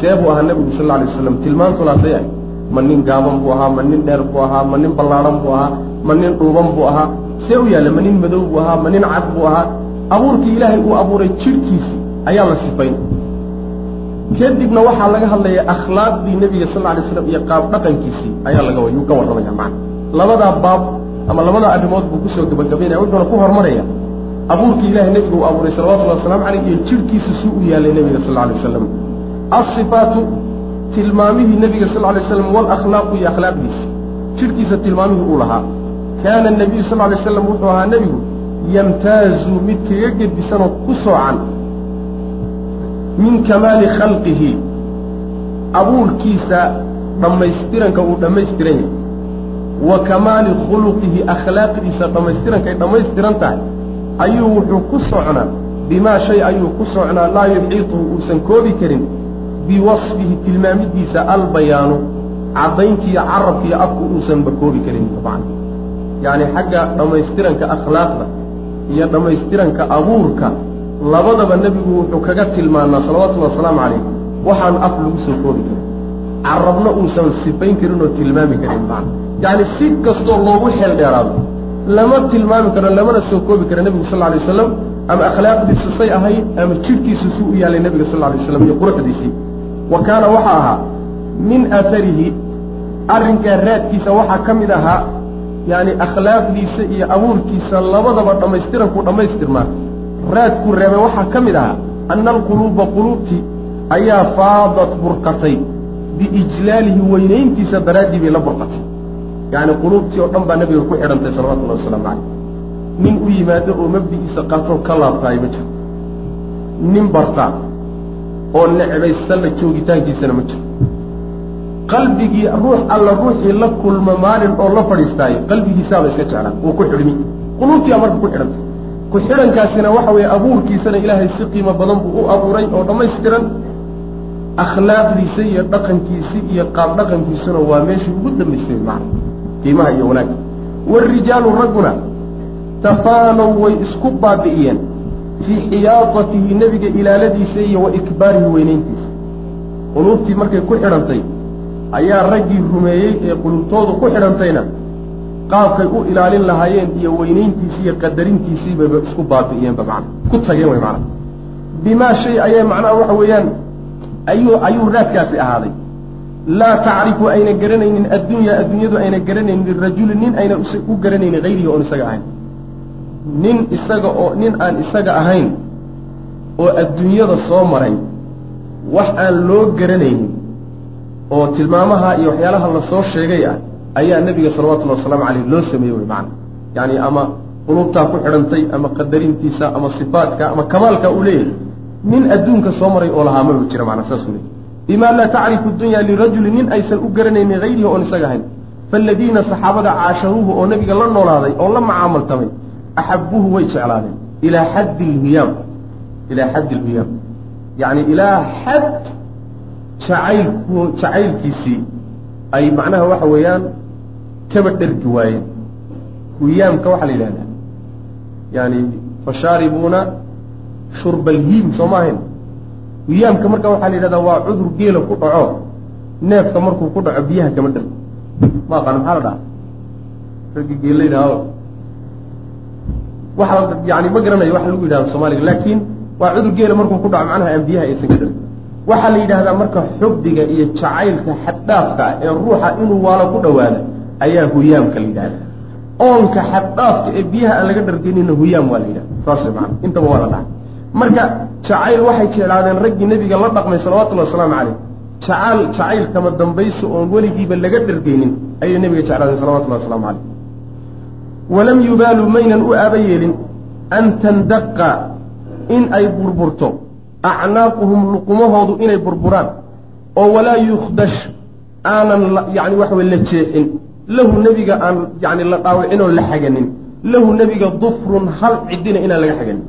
See buu ahaa nebigu sal alla alay waslam tilmaantulaasay ahay ma nin gaaban buu ahaa ma nin dheer buu ahaa ma nin ballaadhan buu ahaa ma nin dhuuban buu ahaa see u yaalla ma nin madow buu ahaa ma nin cad buu ahaa. Abuurkii ilaahay uu abuuray jidhkiisii ayaa la sifayn kadibna waxaa laga hadlaya akhlaaqdii nebiga sal alay slam iyo qaab dhaqankiisii. Ayaa laga yuu ka warramaya macana labadaa baab ama labadaa arrimood buu ku soo gabagabaynaya wuxuuna ku horumaraya abuurkii ilahay nebiga uu abuuray salawatullahi wasalaamu caleyh iyo jidhkiisa suu u yaalay nebiga sal alay wasalam asifaatu tilmaamihii nebiga sal alay slam walakhlaaqu iyo akhlaaqdiisi jidhkiisa tilmaamihii uu lahaa. Kaana nabiyu sal alay slam wuxuu ahaa nebigu yamtaazu mid kaga gedisanoo ku soocan min kamaali khalqihi. Abuurkiisa dhammaystiranka uu dhammaystiran yahay. Wa kamaali khuluqihi akhlaaqdiisa dhammaystirankay dhammaystiran tahay. Ayuu wuxuu ku socnaa bimaa shay ayuu ku socnaa laa yuxiituhu uusan koobi karin biwasfihi tilmaamidiisa albayaanu caddayntiiyo carabkiiyo afku uusanba koobi karin yacni xagga dhammaystiranka akhlaaqda iyo dhammaystiranka abuurka labadaba nebigu wuxuu kaga tilmaanaa salawatullhi wasalaamu calayh waxaan af lagu soo koobi karin. Carabna uusan sifayn karin oo tilmaami karin macna yacni si kastoo loogu xeel dheeraado lama tilmaami karo lamana soo koobi karo nebigu sal alay waslam ama akhlaaqdiisu say ahayd ama jidhkiisu suu u yaalay nebiga sal alay waslam iyo quruxdiisii. Wa kaana waxaa ahaa min aaharihi arrinkaa raadkiisa waxaa ka mid ahaa yacni akhlaaqdiisa iyo abuurkiisa labadaba dhammaystirankuu dhammaystirmaa raadkuu reebay waxaa ka mid ahaa anna alquluuba quluubtii ayaa faadat burqatay biijlaalihi weynayntiisa daraaddii bay la burqatay. Yacni quluubtii oo dhan baa nabiga ku xidhantay salawatullahi wasalaamu calayh nin u yimaado oo mabdigiisa qaatoo ka laabtaay ma jiro. Nin barta oo necbaysta la joogitaankiisana ma jiro. Qalbigii ruux alla ruuxii la kulma maalin oo la fadhiistaayo qalbigiisaaba iska jeclaan wuu ku xidhmi. Quluubtiibaa marka ku xidhantay ku xidhankaasina waxa weeye abuurkiisana ilaahay si qiimo badan buu u abuuray oo dhammaystiran. Akhlaaqdiisa iyo dhaqankiisi iyo qaab dhaqankiisuna waa meeshii ugu dambaystay macna qiimaha iyo wanaagga. Waarijaalu ragguna tafaanow way isku baabi'iyeen fii xiyaadatihi nebiga ilaaladiisa iyo wa ikbaarihi weynayntiisa. Quluubtii markay ku xidhantay ayaa raggii rumeeyey ee quluubtoodu ku xidhantayna qaabkay u ilaalin lahaayeen iyo weynayntiisii iyo qadarintiisii bayba isku baabi'iyeenba macna. Ku tageen way macna. Bimaa shay ayay macnaha waxa weeyaan. Ayuu ayuu raadkaasi ahaaday. Laa tacrifu ayna garanaynin addunya adduunyadu ayna garanaynin lirajuli nin ayna u garanaynin hayrihi oon isaga ahayn. Nin isaga oo nin aan isaga ahayn oo adduunyada soo maray wax aan loo garanaynin oo tilmaamaha iyo waxyaalaha la soo sheegay ah ayaa nebiga salawatullahi wasalaamu caleyh loo sameeyey wey macana yacni ama qulubtaa ku xidhantay ama qadarintiisa ama sifaatka ama kamaalka uu leeyahay. Nin adduunka soo maray oo lahaa maba jira macana saasuu leeyay bima laa tacrifu dunya lirajuli nin aysan u garanaynin hayrihi oon isaga ahayn. Faaladiina saxaabada caasharuuhu oo nebiga la noolaaday oo la macaamaltamay axabuuhu way jeclaadeen. Ilaa xaddi lhiyaam ilaa xaddi lhiyaam yacni ilaa xad jacaylku jacaylkiisii ay macnaha waxa weeyaan kaba dhergi waayeen hiyaamka waxaa la yidhahdaa. Yani fashaaribuuna shurba alhiim soo ma ahayn. Hiyaamka marka waxaa la yidhahdaa waa cudur geela ku dhaco. Neefka markuu ku dhaco biyaha kama dhergo ma aqaano maxaa la dhaha raggi geel la yidhahdo waxa yani ma garanayo waxa lagu yidhahdo soomaaliga laakiin waa cudur geela markuu ku dhaco macnaha aan biyaha aysan ka dhergin waxaa la yidhahdaa marka xubdiga iyo jacaylka xaddhaafka ah ee ruuxa inuu waalo ku dhowaada ayaa huyaamka la yidhahda oonka xaddhaafka ee biyaha aan laga dhargeynina huyaam waa la yidhahda saas macana intaba waa la dhaha marka jacayl waxay jeclaadeen raggii nebiga la dhaqmay salawatullahi wasalaamu caleyh jacaal jacayl kama dambayso oon weligiiba laga dhargeynin ayay nebiga jeclaadeen salawatullahi wasalaamu caleyh walam yubaaluu maynan u aaba yeelin an tandaqa in ay burburto. Acnaaquhum luqumahoodu inay burburaan. Oo walaa yukhdash aanan yani waxa wey la jeexin lahu nebiga aan yani la dhaawicin oo la xaganin. Lahu nebiga dufrun hal cidina inaan laga xaganin.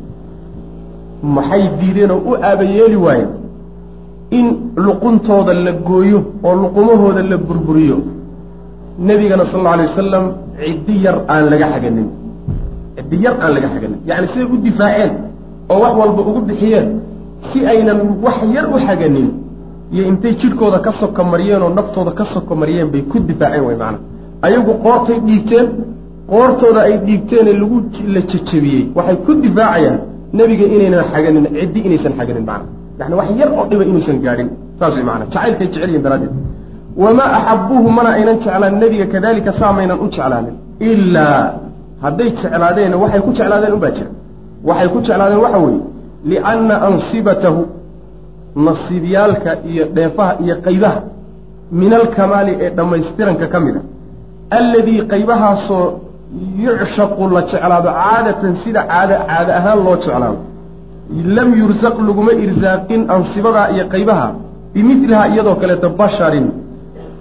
Maxay diideenoo u aabayeeli waayeen in luquntooda la gooyo oo luqumahooda la burburiyo. Nebigana sal alla alay wasalam ciddi yar aan laga xaganin. Ciddi yar aan laga xaganin. Yacni siday u difaaceen oo wax walba ugu bixiyeen si aynan wax yar u xaganin. Iyo intay jidhkooda ka soko mariyeen oo naftooda ka soko mariyeen bay ku difaaceen way macana ayagu qoortay dhiigteen qoortooda ay dhiigteene lagu la jejebiyey waxay ku difaacayaan nebiga inaynan xaganin ciddi inaysan xaganin macana yani wax yar oo dhiba inuusan gaadhin. Saas way maana jacaylkay jecel yihiin daraaddeed. Wamaa axabuuhu mana aynan jeclaan nebiga kadalika saamaynan u jeclaanin. Ilaa hadday jeclaadeen waxay ku jeclaadeen unbaa jira. Waxay ku jeclaadeen waxa weeye lianna ansibatahu nasiibyaalka iyo dheefaha iyo qaybaha min alkamaali ee dhammaystiranka ka mid a alladii qaybahaasoo yucshaqu la jeclaado caadatan sida caada caada ahaan loo jeclaado. Lam yursaq laguma irsaaqin ansibadaa iyo qaybaha bimilihaa iyadoo kaleeto basharin.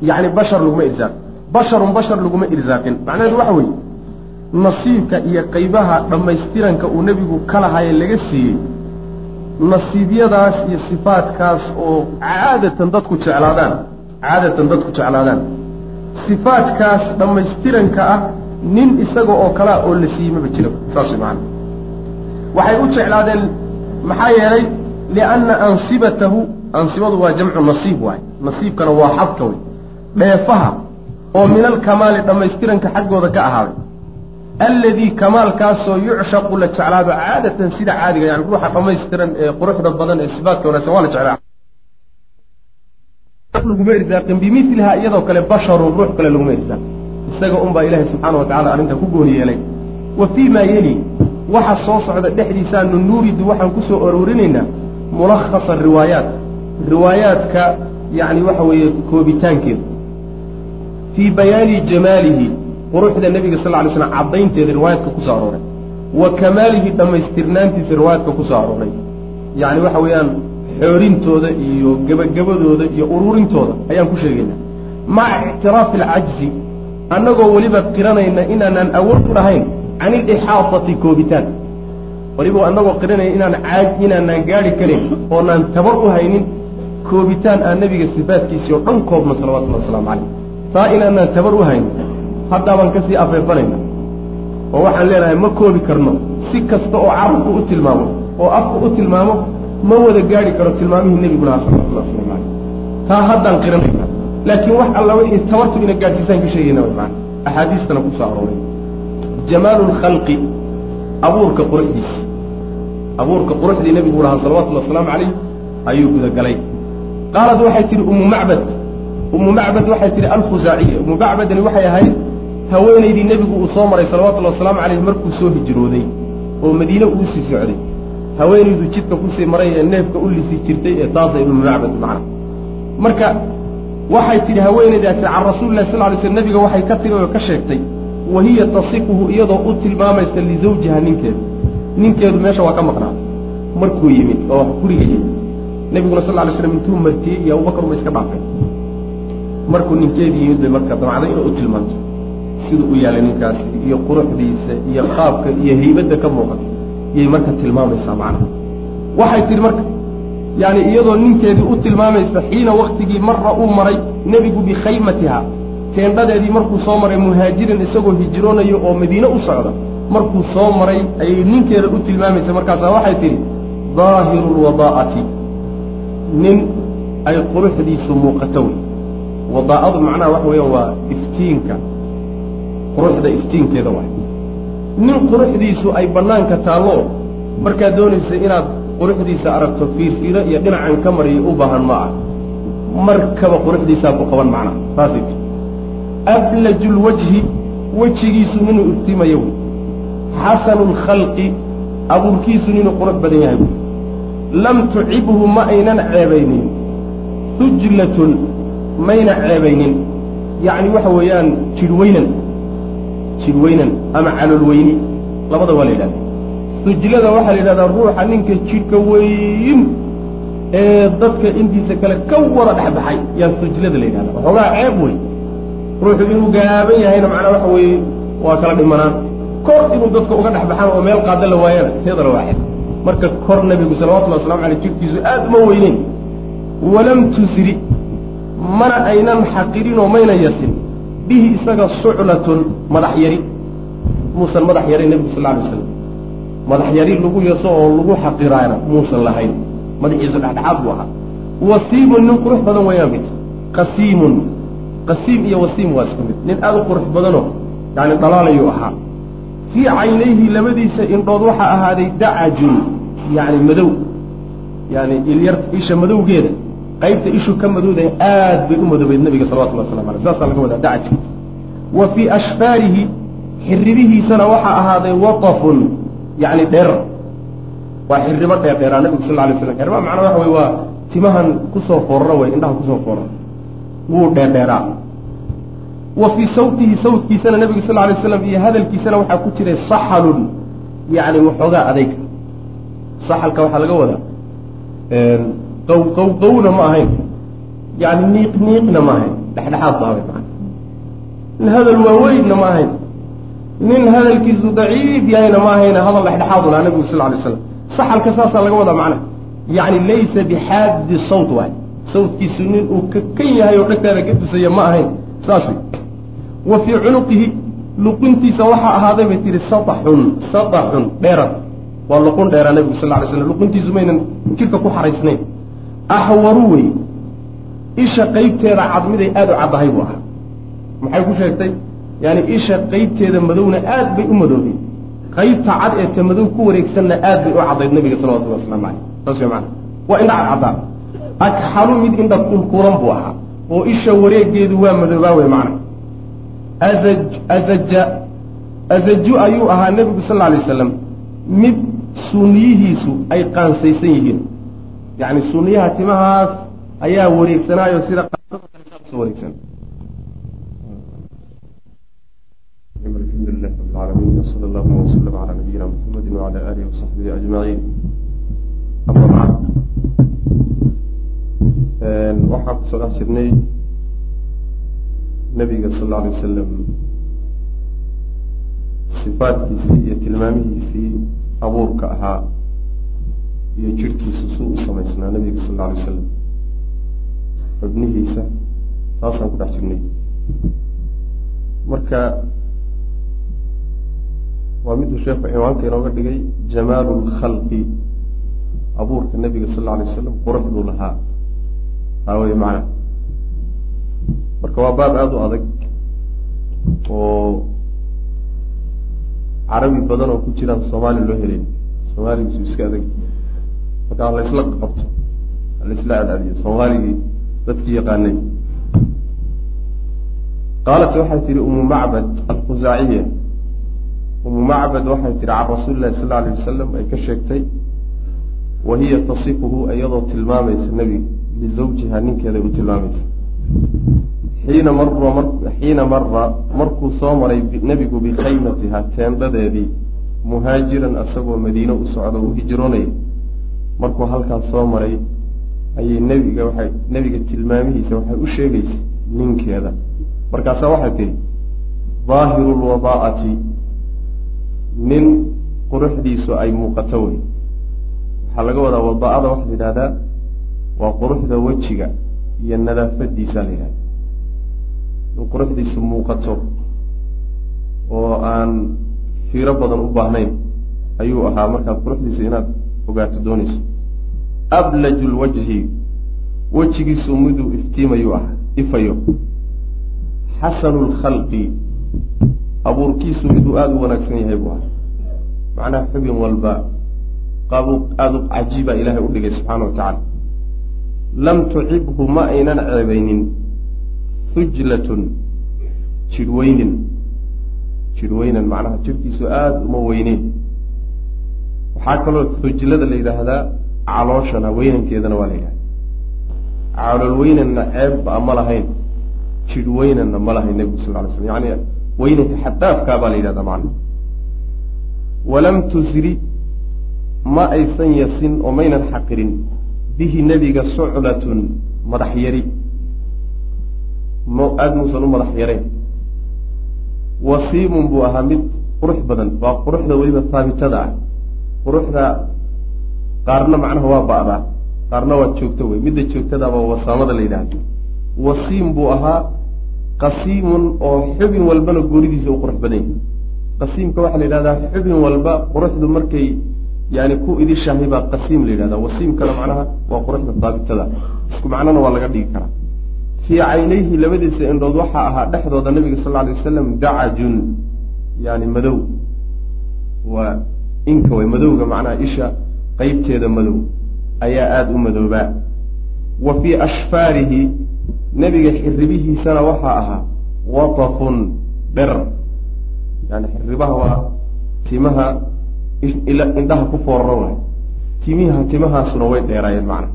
Yacni bashar laguma irsaaqin basharun bashar laguma irsaaqin. Macnaheedu waxa weeye nasiibka iyo qaybaha dhammaystiranka uu nebigu ka lahaye laga siiyey nasiibyadaas iyo sifaadkaas oo caadatan dadku jeclaadaan. Caadatan dadku jeclaadaan sifaadkaas dhammaystiranka ah nin isaga oo kalea oo la siiyey maba jira saas macana waxay u jeclaadeen maxaa yeelay lianna ansibatahu ansibadu waa jamcu nasiib waay. Nasiibkana waa xadka wey dheefaha oo min alkamaali dhammaystiranka xaggooda ka ahaaday. Alladii kamaalkaasoo yucshaqu la jeclaado caadatan sida caadiga yani ruuxa dhammaystiran ee quruxda badan ee sifaadka wanaagsan waa la jeclaa laguma irsaaqin bimilihaa iyadoo kale basharun ruux kale laguma irsaaqin isaga unbaa ilaahay subxaana wa tacala arrinta ku gooni yeelay. Wa fii maa yeli waxa soo socda dhexdiisaanu nuuridu waxaan ku soo aroorinaynaa mulakhasa riwaayaat. Riwaayaadka yacni waxa weeye koobitaankeeda fii bayaani jamaalihi quruxda nebiga sal ly slam caddaynteeda riwaayaadka ku soo arooray. Wa kamaalihi dhammaystirnaantiisa riwaayaadka ku soo arooray. Yacni waxa weeyaan xoorintooda iyo gebagabadooda iyo ururintooda ayaan ku sheegaynaa. Maca ictiraafi alcajzi annagoo weliba qiranayna inaanaan awood u lahayn can ilixaatati koobitaan. Weliba annagoo qiranayna inaan caaj inaanaan gaadhi karin oonaan tabar u haynin koobitaan aan nebiga sifaadkiisii oo dhan koobno salawatullhi wasalaamu calayh. Taa inaanaan tabar u haynin haddaabaan ka afeefanayna oo waxaan leenahay ma koobi karno. Si kasta oo carabku u tilmaamo oo afku u tilmaamo ma wada gaadhi karo tilmaamihii nebigu lahaa salawatullah waslamu calayh taa haddaan qiranayna laakiin wax alla wixii tabartu ina gaadhsiisaan ka sheegayna macana axaadiistana ku soo arooray. Jamaalu lkhalqi abuurka quruxdiisa. Abuurka quruxdii nebigu lahaa salawatullhi wasalaamu calayh ayuu gudagalay. Qaalad waxay tihi ummu macbad. Ummu macbad waxay tihi alkhusaaciya ummu macbadani waxay ahayd haweenaydii nebigu uu soo maray salawatullhi wasalaamu calayh markuu soo hijrooday oo madiine uu sii socday haweenaydu jidka ku sii maray ee neefka u lisi jirtay ee taasa ibnu macbad macna. Marka waxay tidhi haweenaydaasi can rasuulillahi sal ly sl nebiga waxay ka tiri oo ka sheegtay wa hiya tasifuhu iyadoo u tilmaamaysa lizawjiha ninkeedu. Ninkeedu meesha waa ka maqnaa. Markuu yimid oo guriga yimid nebiguna sal ly slam intuu martiyey iyo abubakar uma iska dhaafay. Markuu ninkeedii yimid bay marka damacday inay u tilmaanto siduu u yaalay ninkaasi iyo quruxdiisa iyo qaabka iyo haybadda ka muuqata yay marka tilmaamaysaa macna waxay tihi marka yani iyadoo ninkeedii u tilmaamaysa xiina waktigii marra uu maray nebigu bikhaymatiha teendhadeedii markuu soo maray muhaajirin isagoo hijroonayo oo madiine u socda markuu soo maray ayay ninkeeda u tilmaamaysa. Markaasaa waxay tidhi daahiru lwadaa'ati nin ay quruxdiisu muuqato wey. Wadaa'adu macnaha waxa weeyaan waa iftiinka quruxda iftiinkeeda waay nin quruxdiisu ay bannaanka taallo. Markaad doonaysa inaad quruxdiisa aragto fiirfiiro iyo dhinacan ka mariyo u baahan ma ah markaba quruxdiisaa ku qaban macnaha saasay ti ablaju lwajhi wejigiisu ninuu iftiimayo. Wey xasanu lkhalqi abuurkiisu ninuu qurux badan yahay. Wey lam tucibhu ma aynan ceebaynin. Sujlatun mayna ceebaynin. Yacni waxa weeyaan jidhweynan jidhweynan ama caloolweyni labada waa la yidhahda. Sujlada waxaa la yidhahdaa ruuxa ninka jidhka weyn ee dadka intiisa kale ka wada dhexbaxay yaa sujlada la yidhahda waxoogaa ceeb wey ruuxu inuu gaaban yahayna macnaa waxa weeye waa kala dhimanaan. Kor inuu dadka uga dhexbaxaan oo meel qaada la waayana teedana waaxid marka kor nebigu salawatullahi waslamu aleyh jidhkiisu aad uma weyneyn. Walam tusri mana aynan xaqirin oo mayna yasin bihi isaga suclatun madax yari. Muusan madax yaray nebigu sal alay waslam madax yari lagu yaso oo lagu xaqiraana muusan lahayn. Madaxiisu dhexdhexaad buu ahaa. Wasiimun nin qurux badan wayaan mid. Qasiimun. Qasiim iyo wasiim waa isku mid. Nin aada u qurux badanoo yani dhalaalayuu ahaa. Fii caynayhi labadiisa indhood waxaa ahaaday dacajun yani madow. Yani ilyar isha madowgeeda qaybta ishu ka madowdahay aad bay u madoobeyd nabiga salawatulli waslamu aleyh saasaa laga wadaa dacaj wa fii ashfaarihi xiribihiisana waxaa ahaaday watafun yani dheer. Waa xiribo dheer dheeraa nabigu sal lay slam xiriba macnaa waxa wey waa timahan ku soo foorra wey indhaha ku soo foorra wuu dheerdheeraa wa fii sawtihi sawtkiisana nabigu sal lla lay slam iyo hadalkiisana waxaa ku jiray saxalun yani waxoogaa adayga saxalka waxaa laga wadaa qaw qaw qawna ma ahayn. Yani niiq niiqna ma ahayn. Dhexdhexaad ba nin hadal waaweynna ma ahayn. Nin hadalkiisu daciif yahayna ma ahayna hadal dhexdhexaad nabigu sal lay slam saxalka saasaa laga wadaa macnaha yani laysa bixaadi sawt waay. Sawtkiisu nin uu ka kan yahay oo dhegtaada ka dusaya ma ahayn. Saas wa fii cunuqihi luquntiisa waxaa ahaaday bay tihi sadaxun sadaxun dheerad. Waa luqun dheeraa nabigu sal lay slam luquntiisu maynan jirka ku xaraysnayn axwaru wey. Isha qeybteeda cad miday aada u caddahay buu ahaa. Maxay ku sheegtay? Yani isha qeybteeda madowna aad bay u madoobay qaybta cad ee ta madow ku wareegsanna aad bay u caddayd nabiga salawatulli waslamu caleyh saas wey maana waa indha cadcadaan agxalu mid indha kulkulan buu ahaa. Oo isha wareegeedu waa madoobaa wey macna azaj azaja azaju ayuu ahaa nebigu sal lla alay wasalam mid suniyihiisu ay qaansaysan yihiin yani sunniyaha timahaas ayaa wareegsanaayo sida wareegsan. Alxamdu lilah rab lcaalamiin wsala allahuma waslama waxaan ku soo dhex jirnay nabiga sal lla alay wasalam sifaadkiisii iyo tilmaamihiisii abuurka ahaa iyo jirhkiisu suu u samaysnaa nabiga sal alla alay wasalam xubnihiisa taasaan ku dhex jirnay. Marka waa miduu sheekhu ciwaanka inooga dhigay jamaalu lkhalqi abuurka nabiga sal alla alay wasalam quruxduu lahaa. Taa wey macna. Marka waa baab aada u adag oo carabi badan oo ku jiraan soomaali loo helayn soomaaligiisu iska adag marka halaysla qabto halaysla cadcadiyo soomaaligii dadkii yaqaanay. Qaalat waxay tihi umu macbad alkhusaaciya umu macbad waxay tihi can rasuuli lahi sal alay wasalam ay ka sheegtay wa hiya tasifuhu iyadoo tilmaamaysa nebiga lizawjiha ninkeeday u tilmaamaysa. Xiina mara xiina mara markuu soo maray nebigu bikhaymatiha teendhadeedii muhaajiran asagoo madiine u socda uu hijroonaya markuu halkaas soo maray ayay nebiga waxay nebiga tilmaamihiisa waxay u sheegaysay ninkeeda. Markaasaa waxay tihi daahiru lwadaa'ati nin quruxdiisu ay muuqato wey waxaa laga wadaa wadaa'ada waxaa la yidhahdaa waa quruxda wejiga iyo nadaafadiisa la yidhahda in quruxdiisu muuqato oo aan fiiro badan u baahnayn ayuu ahaa markaad quruxdiisa inaad ogaato doonayso. Ablaju lwajhi wejigiisu miduu iftiimayuu ahaa ifayo. Xasanu lkhalqi abuurkiisu miduu aada u wanaagsan yahay buu ahaa. Macnaha xubin walba qaab aada u cajiiba ilaahay u dhigay subxaana wa tacaala. Lam tucibhu ma aynan ceebaynin hujlatun jidhweynin jidhweynan macnaha jidhkiisu aada uma weyneyn waxaa kaloo hujlada la yidhaahdaa? Calooshana weynankeedana waa la yidhahda calool weynanna ceebba ma lahayn jidh weynanna ma lahayn nebigu sal ly slam yani weynanka xadaafkaa baa la yidhahdaa macna walam tusri ma aysan yasin oo maynan xaqirin. Bihi nebiga suclatun madax yari. Aada muusan u madax yarayn. Wasiimun buu ahaa mid qurux badan. Waa quruxda weliba haabitada ah quruxda qaarna macnaha waa ba'daa qaarna waa joogto wey midda joogtadaaba wasaamada la yidhaahdo. Wasiim buu ahaa qasiimun oo xubin walbana goonidiisa u qurux badan yahay. Qasiimka waxaa la yidhahdaa xubin walba quruxdu markay yani ku idishahay baa qasiim la yidhahda wasiimkana macnaha waa quruxda daabitada. Isku macnona waa laga dhigi karaa. Fii caynayhi labadiisa indhood waxaa ahaa dhexdooda nabiga sal alay wasalam dacajun yani madow. Waa inka way madowga macnaha isha qeybteeda madow ayaa aada u madoobaa wa fii ashfaarihi nebiga xiribihiisana waxaa ahaa watafun dher yani xiribaha waa timaha indhaha ku foorro waay. Timiha timahaasuna way dheeraayeen macna.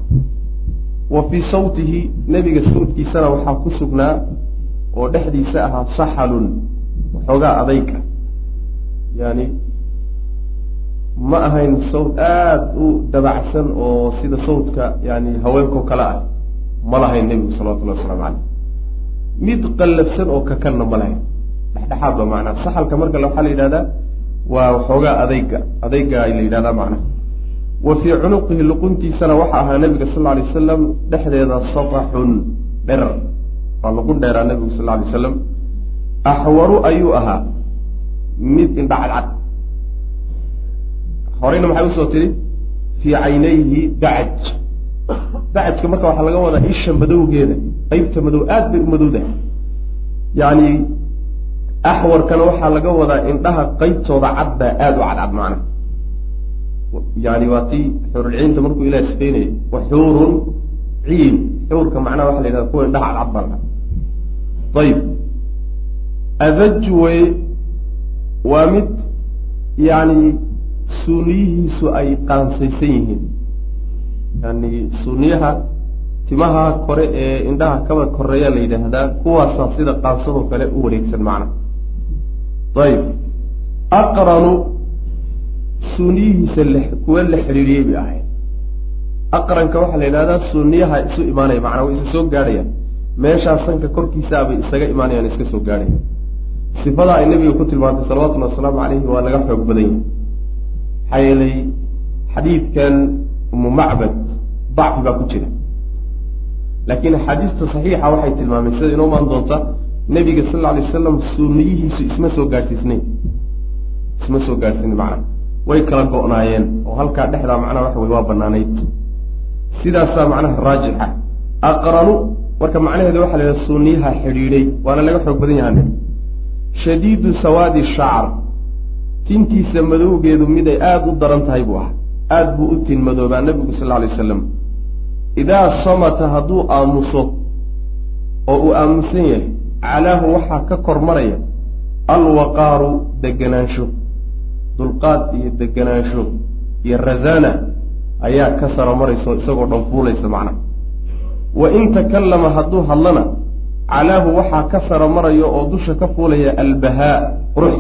Wa fii sawtihi nebiga sawdkiisana waxaa ku sugnaa oo dhexdiisa ahaa saxalun waxoogaa adayga. Yani ma ahayn sawt aada u dabacsan oo sida sawtka yani haweenkao kale ah. Ma lahayn nebigu salawatullahi wasalaamu caleyh mid qallafsan oo kakanna ma lahayn. Dhexdhexaad ba macnaha saxalka marka waxaa la yidhahdaa waa waxoogaa adayga. Adayga la yidhahdaa macnaha wa fii cunuqihi luquntiisana waxa ahaa nabiga sal lla alay wasalam dhexdeeda sataxun dherar waa luqun dheeraa nabigu sal lla alay wasalam axwaru ayuu ahaa. Mid indha cadcad horeyna maxay u soo tidhi fii caynayhi dacaj dacajka marka waxaa laga wadaa isha madowgeeda. Qeybta madow aad bay u madowdahay. Yani axwarkana waxaa laga wadaa indhaha qeybtooda cad baa aada u cadcad macna. Yani waa tii xuurulciinta markuu ilah sifeynayay wa xuurun ciin. Xuurka macnaha waxa la yidhahda kuwa indhaha cadcad baa laha ayib adaju wey waa mid yani suuniyihiisu ay qaansaysan yihiin yani suuniyaha timaha kore ee indhaha kaba koreeya la yidhaahdaa kuwaasaa sida qaansadoo kale u wareegsan macna. Ayib. Aqranu suuniyihiisa kuwa la xidhiiriyey bay ahayd. Aqranka waxaa la yidhahdaa suuniyaha isu imaanaya macnaa way isa soo gaadhayaan. Meeshaa sanka korkiisaabay isaga imaanayaan iska soo gaadhayaan. Sifadaa ay nebiga ku tilmaantay salawatullahi wasalaamu calayhi waa laga xoog badan yahay maxaa yeelay xadiidkan umu macbad dacfi baa ku jira. Laakiin axaadiista saxiixa waxay tilmaameen sida inoo maan doonta nebiga sal lla alay wasalam suuniyihiisu isma soo gaadhsiisnayn isma soo gaadhsiin macna way kala go-naayeen oo halkaa dhexdaa macnaha waxa wey waa banaanayd sidaasaa macnaha raajixa. Aqranu marka macnaheeda waxa la yidhaha suuniyaha xidhiidhay waana laga xoog badan yahan shadiidu sawaadi shacr tintiisa madowgeedu miday aada u daran tahay buu ahaa. Aada buu u tin madoobaa nebigu sal lla alay wasalam idaa samata hadduu aamuso oo uu aamusan yahay calaahu waxaa ka kor maraya alwaqaaru deganaansho dulqaad iyo deganaansho iyo razana ayaa ka sara maraysa isagoo dhan fuulaysa macnaha wa in takallama hadduu hadlana calaahu waxaa ka sara maraya oo dusha ka fuulaya albahaa qurux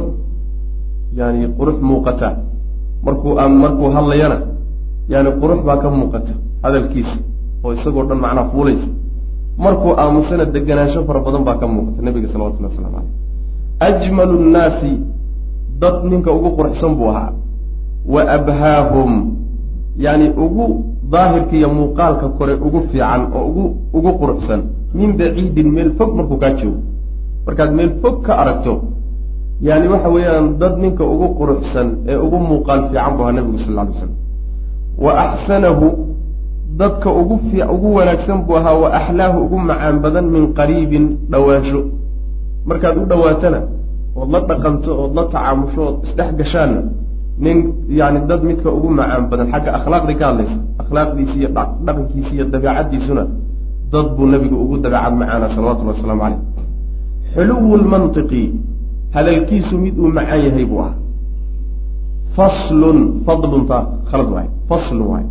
yani qurux muuqata. Markuu markuu hadlayana yani qurux baa ka muuqata hadalkiisa oo isagoo dhan macnaha fuulaysa. Markuu aamusana deganaansho fara badan baa ka muuqata nabiga salawatullahi waslamu caleyh ajmalu nnaasi dad ninka ugu quruxsan buu ahaa. Wa abhaahum yani ugu daahirka iyo muuqaalka kore ugu fiican oo ugu ugu quruxsan min baciidin meel fog markuu kaa joogo. Markaad meel fog ka aragto yani waxa weeyaan dad ninka ugu quruxsan ee ugu muuqaal fiican buu ahaa nabigu sal lla alay slam wa axsanahu dadka ugu ugu wanaagsan buu ahaa wa axlaahu ugu macaan badan min qariibin dhowaansho markaad u dhowaatana ood la dhaqanto ood la tacaamusho ood isdhex gashaanna nin yani dad midka ugu macaan badan xagga akhlaaqdii ka hadlaysa akhlaaqdiisi iyo dhaqankiisi iyo dabeecaddiisuna dad buu nabigu ugu dabeecad macaana salawatullhi wasalaamu caleyh xuluwu lmantiqi hadalkiisu mid uu macaan yahay buu ahaa. Faslun fadluntaa khalad waay faslun waay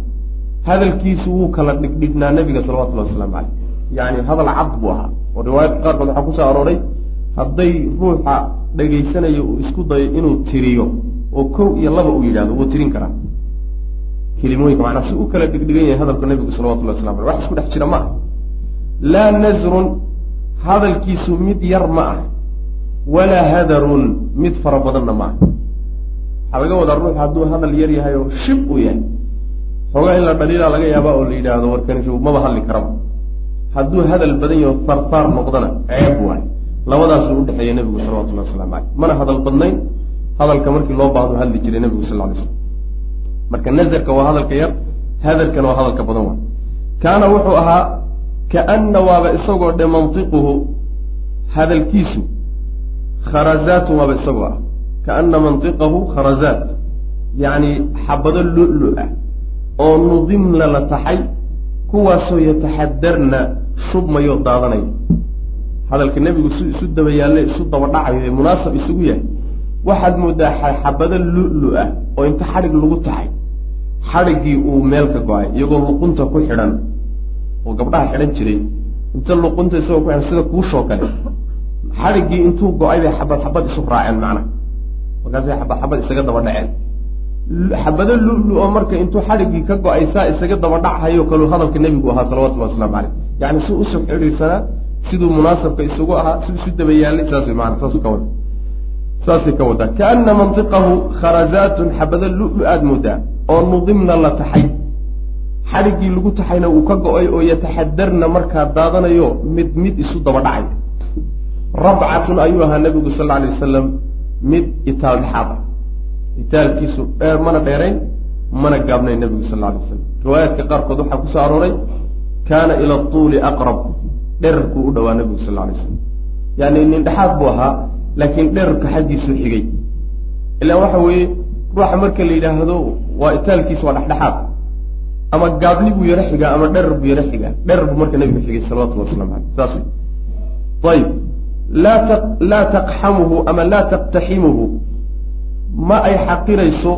hadalkiisu wuu kala dhigdhignaa nabiga salawatullahi wasalaamu caleyh yani hadal cad buu ahaa. Oo riwaayadka qaarkood waxaa ku soo arooray hadday ruuxa dhegaysanayo uu isku dayo inuu tiriyo oo kow iyo laba uu yidhahdo wuu tirin karaa. Kelimooyinka macnaa si u kala dhigdhigan yahay hadalka nabigu salawatullahi waslamu aleh wax isku dhex jira ma ah laa nasrun hadalkiisu mid yar ma ah walaa hadarun mid fara badanna ma ah waxaa laga wadaa ruux hadduu hadal yar yahay oo shib uu yahay. Xoogaa in la dhaliilaa laga yaaba oo la yidhaahdo warkanishu maba hadli karaba hadduu hadal badan yaho farfaar noqdana ceeb waay labadaasuu udhexeeya nebigu salawatullahi waslamu caleyh mana hadal badnayn hadalka markii loo baahdo hadli jiray nebigu sal lay slam marka nazarka waa hadalka yar hadarkana waa hadalka badan waa. Kaana wuxuu ahaa kaana waaba isagoo dhe mantiquhu hadalkiisu kharazaatun waaba isagoo ah kaana mantiqahu kharazaat yacni xabado lu-lu ah oo nudimna la taxay kuwaasoo yataxadarna shubmayo daadanaya hadalka nebigu su isu daba yaalle isu daba dhacayo ee munaasab isugu yahay waxaad moodaa xabado lu-lu ah oo inta xadhig lagu taxay xadhiggii uu meel ka go'ay iyagoo luqunta ku xidhan oo gabdhaha xidhan jiray inta luqunta isagoo ku xidhan sida kuushoo kale xadhiggii intuu go'ay bay xabad xabad isu raaceen macnaha markaasay xabad xabad isaga daba dhaceen. Xabado lu-lu oo marka intuu xadhiggii ka go'ay saa isaga daba dhachayo kalu hadalka nebigu ahaa salawatullahi waslamu caleyh yacni si usug xidhiirsanaa siduu munaasabka isugu ahaa siduu isu daba yaallay saas maana saasu ka wada saasay ka wadaa. Kaana mantiqahu kharazaatun xabado lu-lu aada moodaa oo nudimna la taxay. Xadhiggii lagu taxayna uu ka go'ay oo yataxadarna markaa daadanayo mid mid isu daba dhacay rabcatun ayuu ahaa nabigu sal alay wasalam mid itaal dhexaad ah itaalkiisu dheer mana dheerayn mana gaabnayn nabigu sal alay waslam riwaayaadka qaarkood waxaa ku soo arooray kaana ila tuuli aqrab dherarkuu u dhawaa nabigu sal alay slam yani nin dhexaad buu ahaa laakiin dherarka xaggiisuu xigay ilaan waxa weeye ruuxa marka la yidhaahdo waa itaalkiisa waa dhexdhexaad ama gaabni buu yaro xigaa ama dherar buu yaro xigaa dherar buu marka nabigu xigay salawatullah waslamu aleyh saas ayib laa taqxamuhu ama laa taqtaximuhu. Ma ay xaqirayso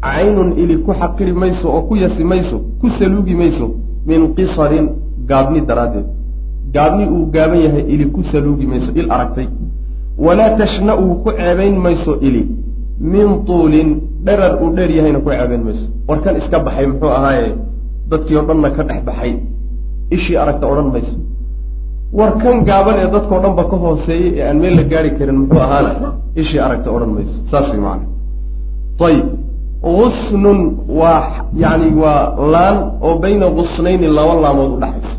caynun ili ku xaqiri mayso oo ku yasi mayso ku saluugi mayso min qisarin gaabni daraaddeed. Gaabni uu gaaban yahay ili ku saluugi mayso il aragtay. Walaa tashna-uu ku ceebayn mayso ili. Min tuulin dherar uu dheer yahayna ku ceebayn mayso. Warkan iska baxay muxuu ahaaye dadkii o dhanna ka dhex baxay. Ishii aragta odhan mayso war kan gaaban ee dadkao dhan ba ka hooseeyey ee aan meel la gaari karin muxuu ahaana? Ishii aragta odhan mayso. Saas macana ayib gusnun waa yani waa laan oo bayna gusnayni laba laamood udhaxaysa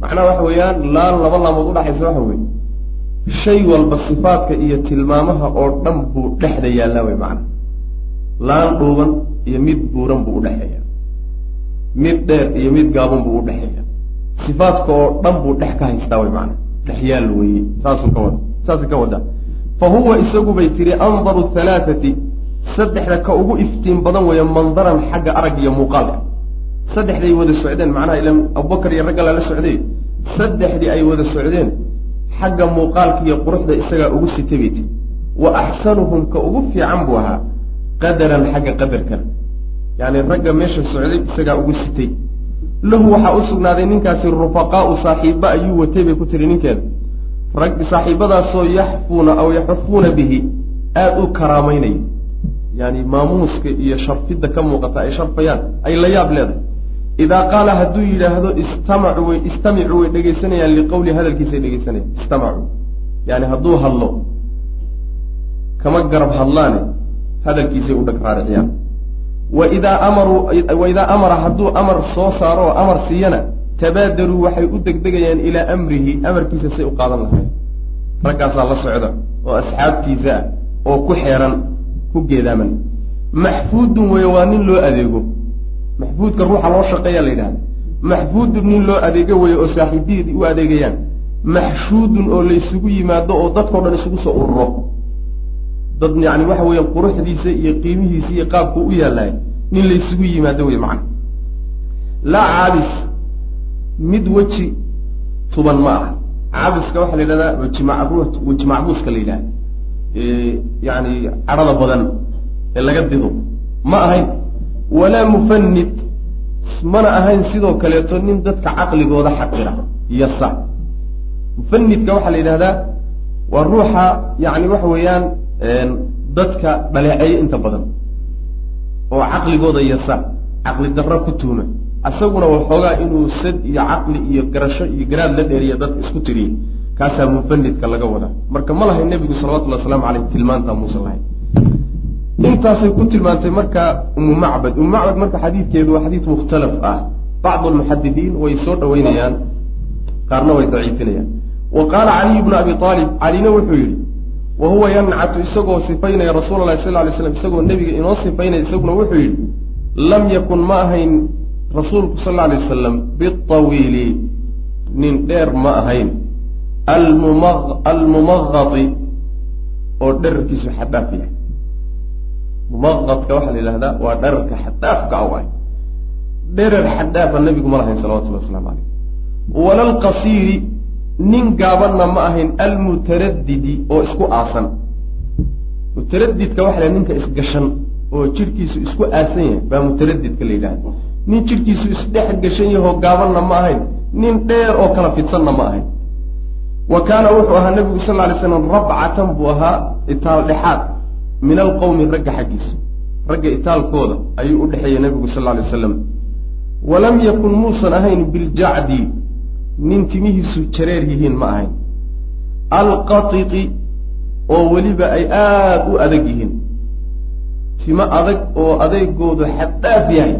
macnaha waxa weeyaan laan laba laamood udhaxaysa waxa weeye. Shay walba sifaadka iyo tilmaamaha oo dhan buu dhexda yaallaa way macana laan dhuuban iyo mid buuran buu udhexeeya mid dheer iyo mid gaaban buu udhexeeya sifaadka oo dhan buu dhex ka haystaa way macana dhex yaal weeye saasuu ka wada saasay ka wadaa fa huwa isagu bay tiri andaru halaathati saddexda ka ugu iftiin badan weeye mandaran xagga arag iyo muuqaalka. Saddexday wada socdeen macnaha ila abubakar iyo ragga lala socday. Saddexdii ay wada socdeen xagga muuqaalka iyo quruxda isagaa ugu sitay bay tiri wa axsanuhum ka ugu fiican buu ahaa qadaran xagga qadarkana yacni ragga meesha socday isagaa ugu sitay lahu waxaa u sugnaaday ninkaasi rufaqaau saaxiiba ayuu watay bay ku tiri ninkeeda. Rag saaxiibadaasoo yaxfuuna aw yaxufuuna bihi aada u karaamaynaya yani maamuuska iyo sharfidda ka muuqata ay sharfayaan ay la yaab leedahay. Idaa qaala hadduu yidhaahdo istamacu way istamicuu way dhegaysanayaan liqowli hadalkiisay dhegaysanayaan istamacuu yani hadduu hadlo kama garab hadlaane hadalkiisay u dhag raariciyaan waidaa amaruu waidaa amara hadduu amar soo saaro oo amar siiyana tabaadaruu waxay u degdegayaan ilaa amrihi amarkiisa say u qaadan lahayn. Raggaasaa la socda oo asxaabtiisa ah oo ku xeeran ku geedaaman. Maxfuudun weeye waa nin loo adeego. Maxfuudka ruuxa loo shaqeeya la yidhahda maxfuudun nin loo adeego weeye oo saaxiibiyadii u adeegayaan. Maxshuudun oo laysugu yimaado oo dadkao dhan isugu soo ururo dad yani waxa weeye quruxdiisa iyo qiimihiisa iyo qaabku u yaallay nin laysugu yimaado wey macana laa caabis mid weji tuban ma aha. Caabiska waxaa la yidhahdaa weji macru weji macbuuska la yidhahda yani cadhada badan ee laga dido. Ma ahayn walaa mufanid mana ahayn sidoo kaleeto nin dadka caqligooda xaqira yasa. Mufanidka waxaa la yidhahdaa waa ruuxa yani waxa weeyaan dadka dhaleeceeya inta badan. Oo caqligooda yasa caqli darro ku tuuma isaguna waxoogaa inuu sad iyo caqli iyo garasho iyo garaad la dheeriya dadka isku tiriyey kaasaa mufanidka laga wadaa. Marka ma lahay nebigu salawatullhi waslamu caleyh tilmaantaa muusan lahayn intaasay ku tilmaantay marka umu macbad. Umu macbad marka xadiidkeedu waa xadiid mukhtalaf ah. Bacdu almuxadidiin way soo dhaweynayaan qaarna way daciifinayaan. Wa qaala caliy bnu abi aalib calina wuxuu yidhi wa huwa yancatu isagoo sifaynaya rasuula allahi sal lay slam isagoo nebiga inoo sifaynaya isaguna wuxuu yidhi lam yakun ma ahayn rasuulku sal alay wasalam bitawiili nin dheer ma ahayn. Almumaqati oo dherarkiisu xadaaf yahay. Mumaqadka waxaa la yidhahdaa waa dherarka xadaafka a waay dherer xadaafa nebigu ma lahayn salawatullhi waslamu caleyh walalqasiiri nin gaabanna ma ahayn almutaradidi oo isku aasan mutaradidka waxa la ninka isgashan oo jidhkiisu isku aasan yahay baa mutaradidka la yidhahda. Nin jidhkiisu isdhex gashan yahoo gaabanna ma ahayn nin dheer oo kala fidsanna ma ahayn. Wa kaana wuxuu ahaa nebigu sal lay slam rabcatan buu ahaa itaal dhexaad min alqowmi ragga xaggiisa. Ragga itaalkooda ayuu u dhexeeyey nebigu sal lay wasalam walam yakun muusan ahayn biljacdi nin timihiisu jareer yihiin ma ahayn. Alqatiti oo weliba ay aada u adag yihiin. Timo adag oo adeegoodu xaddaaf yahay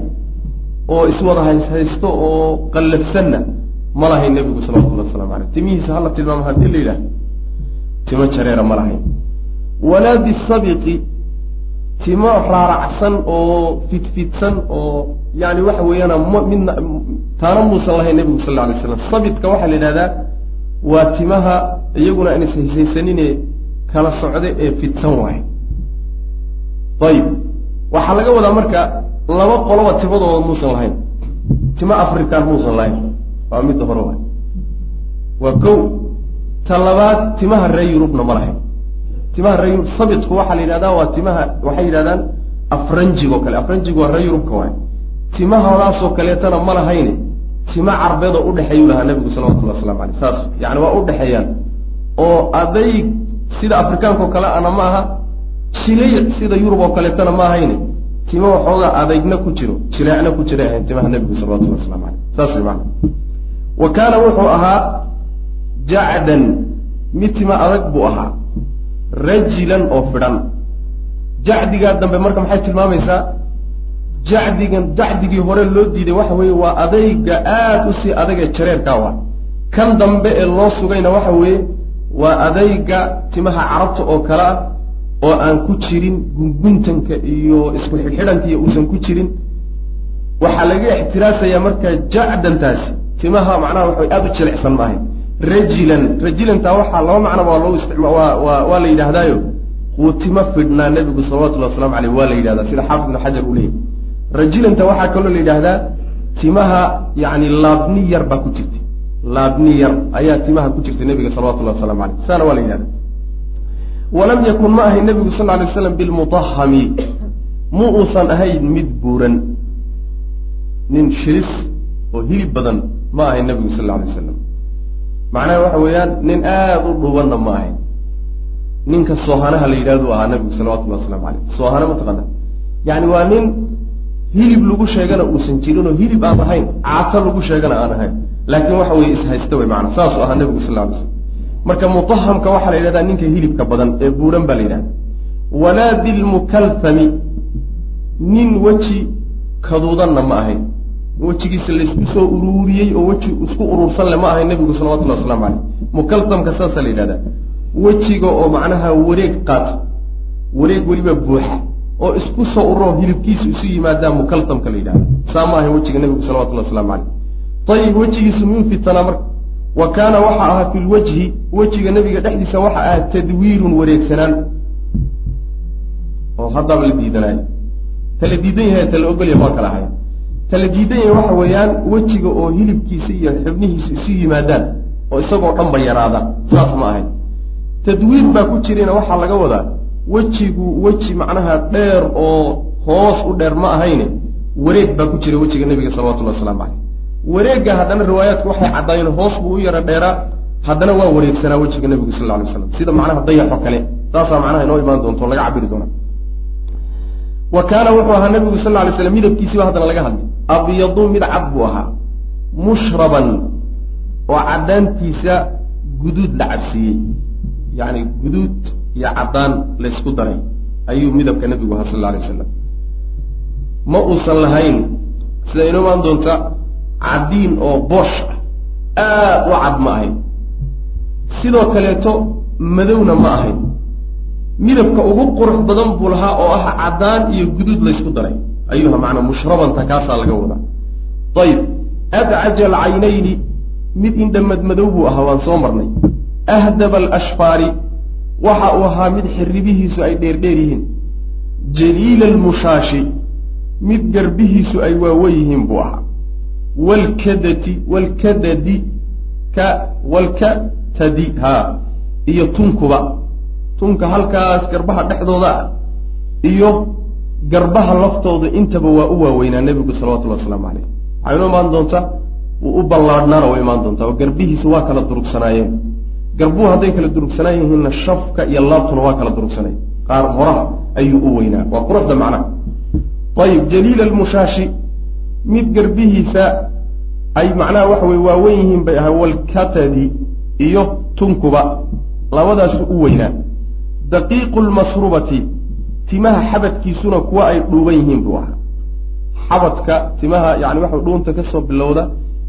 oo iswada hayshaysto oo qallafsanna ma lahayn nebigu salawatullhi waslamu aleyh timihiisa hala tilmaamo haddii la yidhaah timo jareera ma lahayn. Walaa bisabiqi timo raaracsan oo fidfidsan oo yani waxa weeyaan midna taana muusan lahayn nebigu sal alay slam sabidka waxaa la yidhahdaa waa timaha iyaguna aan ishayshaysanine kala socda ee fidsan waaye. Ayib. Waxaa laga wadaa marka laba qoloba timadooda muusan lahayn. Timo african muusan lahayn. Waa midda hore waay waa kow. Ta labaad timaha reer yurubna ma lahayn timaha reer yurub sabidku waxaa la yidhahdaa waa timaha waxay yidhahdaan afranjig oo kale. Afranjigu waa reer yurubka waay. Timahoodaasoo kaleetana ma lahayne. Tima carbeedoo udhexeeyuu lahaa nebigu salawatullahi waslamu aleyh saas yani waa udhexeeyaan oo adayg sida afrikaanka oo kale ana ma aha jiliic sida yurub oo kaleetana ma ahayne. Tima waxoogaa adeygna ku jiro jileecna ku jiray ahayn timaha nebigu salawatullahi waslamu aleyh saas maana wa kaana wuxuu ahaa jacdan mid tima adag buu ahaa rajilan oo fidhan. Jacdigaa dambe marka maxay tilmaamaysaa? Jacdigan jacdigii hore loo diiday waxa weeye waa adayga aada u sii adag ee jareerkaa kan dambe ee loo sugayna waxa weeye waa adayga timaha carabta oo kale ah oo aan ku jirin gunguntanka iyo isku xidhxidhanka iyo uusan ku jirin. Waxaa laga ixtiraasayaa marka jacdantaasi timaha macnaha waxa aada u jilicsan ma ahay rajilan. Rajilantaa waxaa laba macnaba waa loogu isticma waa la yidhaahdaayo. Wuu timo fidhnaa nebigu salawatullahi waslamu aleyh waa la yidhahdaa sida xaafid ibnu xajar uu leeyahy rajilanta waxaa kaloo la yidhaahdaa timaha yani laabni yar baa ku jirta laabni yar ayaa timaha ku jirta nebiga salawatullahi waslamu aleyh saana waa la yidhahda walam yakun ma ahayn nebigu sal lay slam bilmutahami mu uusan ahayn mid buuran. Nin shilis oo hilib badan ma ahayn nebigu sal lay slam macnaha waxa weeyaan nin aada u dhuubanna ma ahayn ninka soohanaha la yidhahdu ahaa nebigu salawatullahi waslamu aleyh soohana mataqaana yani waa nin hilib lagu sheegana uusan jirin oo hilib aan ahayn caato lagu sheegana aan ahayn. Laakiin waxa weye ishaysta wey maana saasuu ahaa nebigu sal lay slam marka mutahamka waxaa la yidhahdaa ninka hilibka badan ee buuran baa la yidhahda walaa dilmukalthami nin weji kaduudanna ma ahayn wejigiisa laysku soo uruuriyey oo weji isku uruursan le ma ahayn nebigu salawatullahi waslamu caleyh mukaltamka saasaa la yidhahdaa wejiga oo macnaha wareeg qaata wareeg weliba buuxa oo isku soo ururo hilibkiisu isu yimaadaa mukaltamka la yidhahda. Saa ma ahayn wejiga nebigu salawatullahi waslamu caleyh ayib wejigiisu miyuu fitanaa marka. Wa kaana waxa ahaa fi lwajhi wejiga nebiga dhexdiisa waxa ahaa tadwiirun wareegsanaan. Oo haddaaba la diidanaayo tala diidan yahay tala ogolyahay waa kala ahay tala diidan yahay waxa weeyaan wejiga oo hilibkiisa iyo xubnihiisa isu yimaadaan oo isagoo dhan ba yaraada saas ma ahayn. Tadwiir baa ku jirayna waxaa laga wadaa wejigu weji macnaha dheer oo hoos u dheer ma ahayne wareeg baa ku jira wejiga nebiga salawatullahi waslamu caleyh wareegga haddana riwaayaadku waxay caddaayeen hoos buu u yaro dheeraa haddana waa wareegsanaa wejiga nebigu sal lla alay slam sida macnaha dayaxoo kale saasaa macnaha inoo imaan doonto laga cabiri doona wa kaana wuxuu ahaa nebigu sal alay slam midabkiisiiba haddana laga hadlay abyadu mid cad buu ahaa. Mushraban oo caddaantiisa guduud la cabsiiyey. Yacni guduud iyo caddaan laysku daray. Ayuu midabka nebigu ahaa sal alay wasalam ma uusan lahayn sida inoo imaan doonta caddiin oo boosh ah. Aada u cad ma ahayn. Sidoo kaleeto madowna ma ahayn midabka ugu qurux badan buu lahaa oo ah caddaan iyo guduud laysku daray. Ayuha macnaa mushrabanta kaasaa laga wadaa. Ayib adcaja alcaynayni mid indhamadmadow buu ahaa waan soo marnay. Ahdaba alashfaari waxa uu ahaa mid xiribihiisu ay dheerdheer yihiin. Jaliila almushaashi mid garbihiisu ay waawen yihiin buu ahaa. Wlkadati wlkadadi ka walkatadi haa iyo tunkuba tunka halkaas garbaha dhexdooda ah iyo garbaha laftooda intaba waa u waaweynaa nebigu salawatullahi wasalaamu caleyh waxay inoo imaan doontaa wuu u ballaadhnaana way imaan doontaa oo garbihiisu waa kala durugsanaayeen garbuhu hadday kala durugsanaan yihiinna shafka iyo laabtuna waa kala durugsanay qaar horaha ayuu u weynaa waa quruxda macnaha. Ayib jaliila almushaashi mid garbihiisa ay macnaha waxa weye waawen yihiin bay ahaa walkatadi iyo tunkuba labadaasu u weynaa daqiiqu lmasrubati timaha xabadkiisuna kuwa ay dhuuban yihiin buu ahaa. Xabadka timaha yani waxa dhuunta ka soo bilowda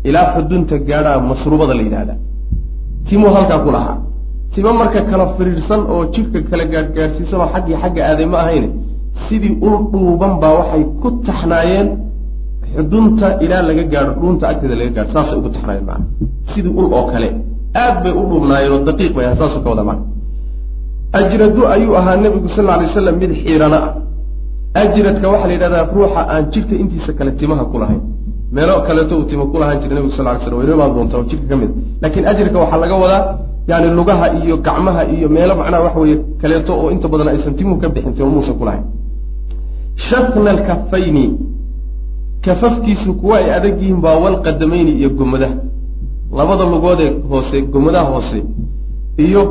ilaa xudunta gaadhaa masrubada la yidhahda timuu halkaa ku lahaa. Timo marka kala firiirsan oo jidhka kala gaadhgaadhsiisan oo xaggii xagga aaday ma ahayn sidii ul dhuuban baa waxay ku taxnaayeen xudunta ilaa laga gaadho dhuunta agteeda laga gaadho saasay ugu taxnaayeen maana sidii ul oo kale aad bay u dhuubnaayeen oo daqiiq bay ahaa saasuu ka wada maana ajradu ayuu ahaa nebigu sal alay slam mid xiirana. Ah ajradka waxaa la yidhahdaa ruuxa aan jidhka intiisa kale timaha ku lahayn. Meelo kaleeto uu timo ku lahaan jiray nebigu sal lay slam wayno imaan doonta oo jidhka ka mid. Laakiin ajirka waxaa laga wadaa yani lugaha iyo gacmaha iyo meelo macnaha waxa weeye kaleeto oo inta badan aysan timuhu ka bixin timo muusan ku lahayn. Shafna alkafayni kafafkiisu kuwa ay adag yihiin baa walqadamayni iyo gomadaha. Labada lugoodee hoose gomadaha hoose iyo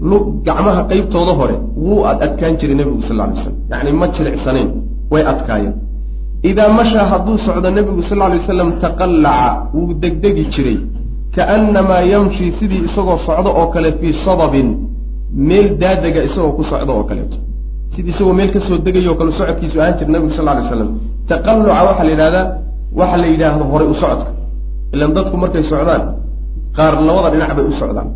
gacmaha qeybtooda hore wuu ad adkaan jiray nebigu sal lay slam yacni ma jilicsanayn way adkaayeen. Idaa mashaa hadduu socdo nebigu sal lay wasalam taqallaca wuu degdegi jiray. Kaannamaa yamshi sidii isagoo socdo oo kale fii sababin meel daadega isagoo ku socdo oo kaleeto sidii isagoo meel ka soo degayo o kale socodkiisu ahaan jira nebigu sal lay slam taqalluca waxaa la yidhahdaa waxa la yidhaahdo horay u socodka. Ilan dadku markay socdaan qaar labada dhinac bay u socdaan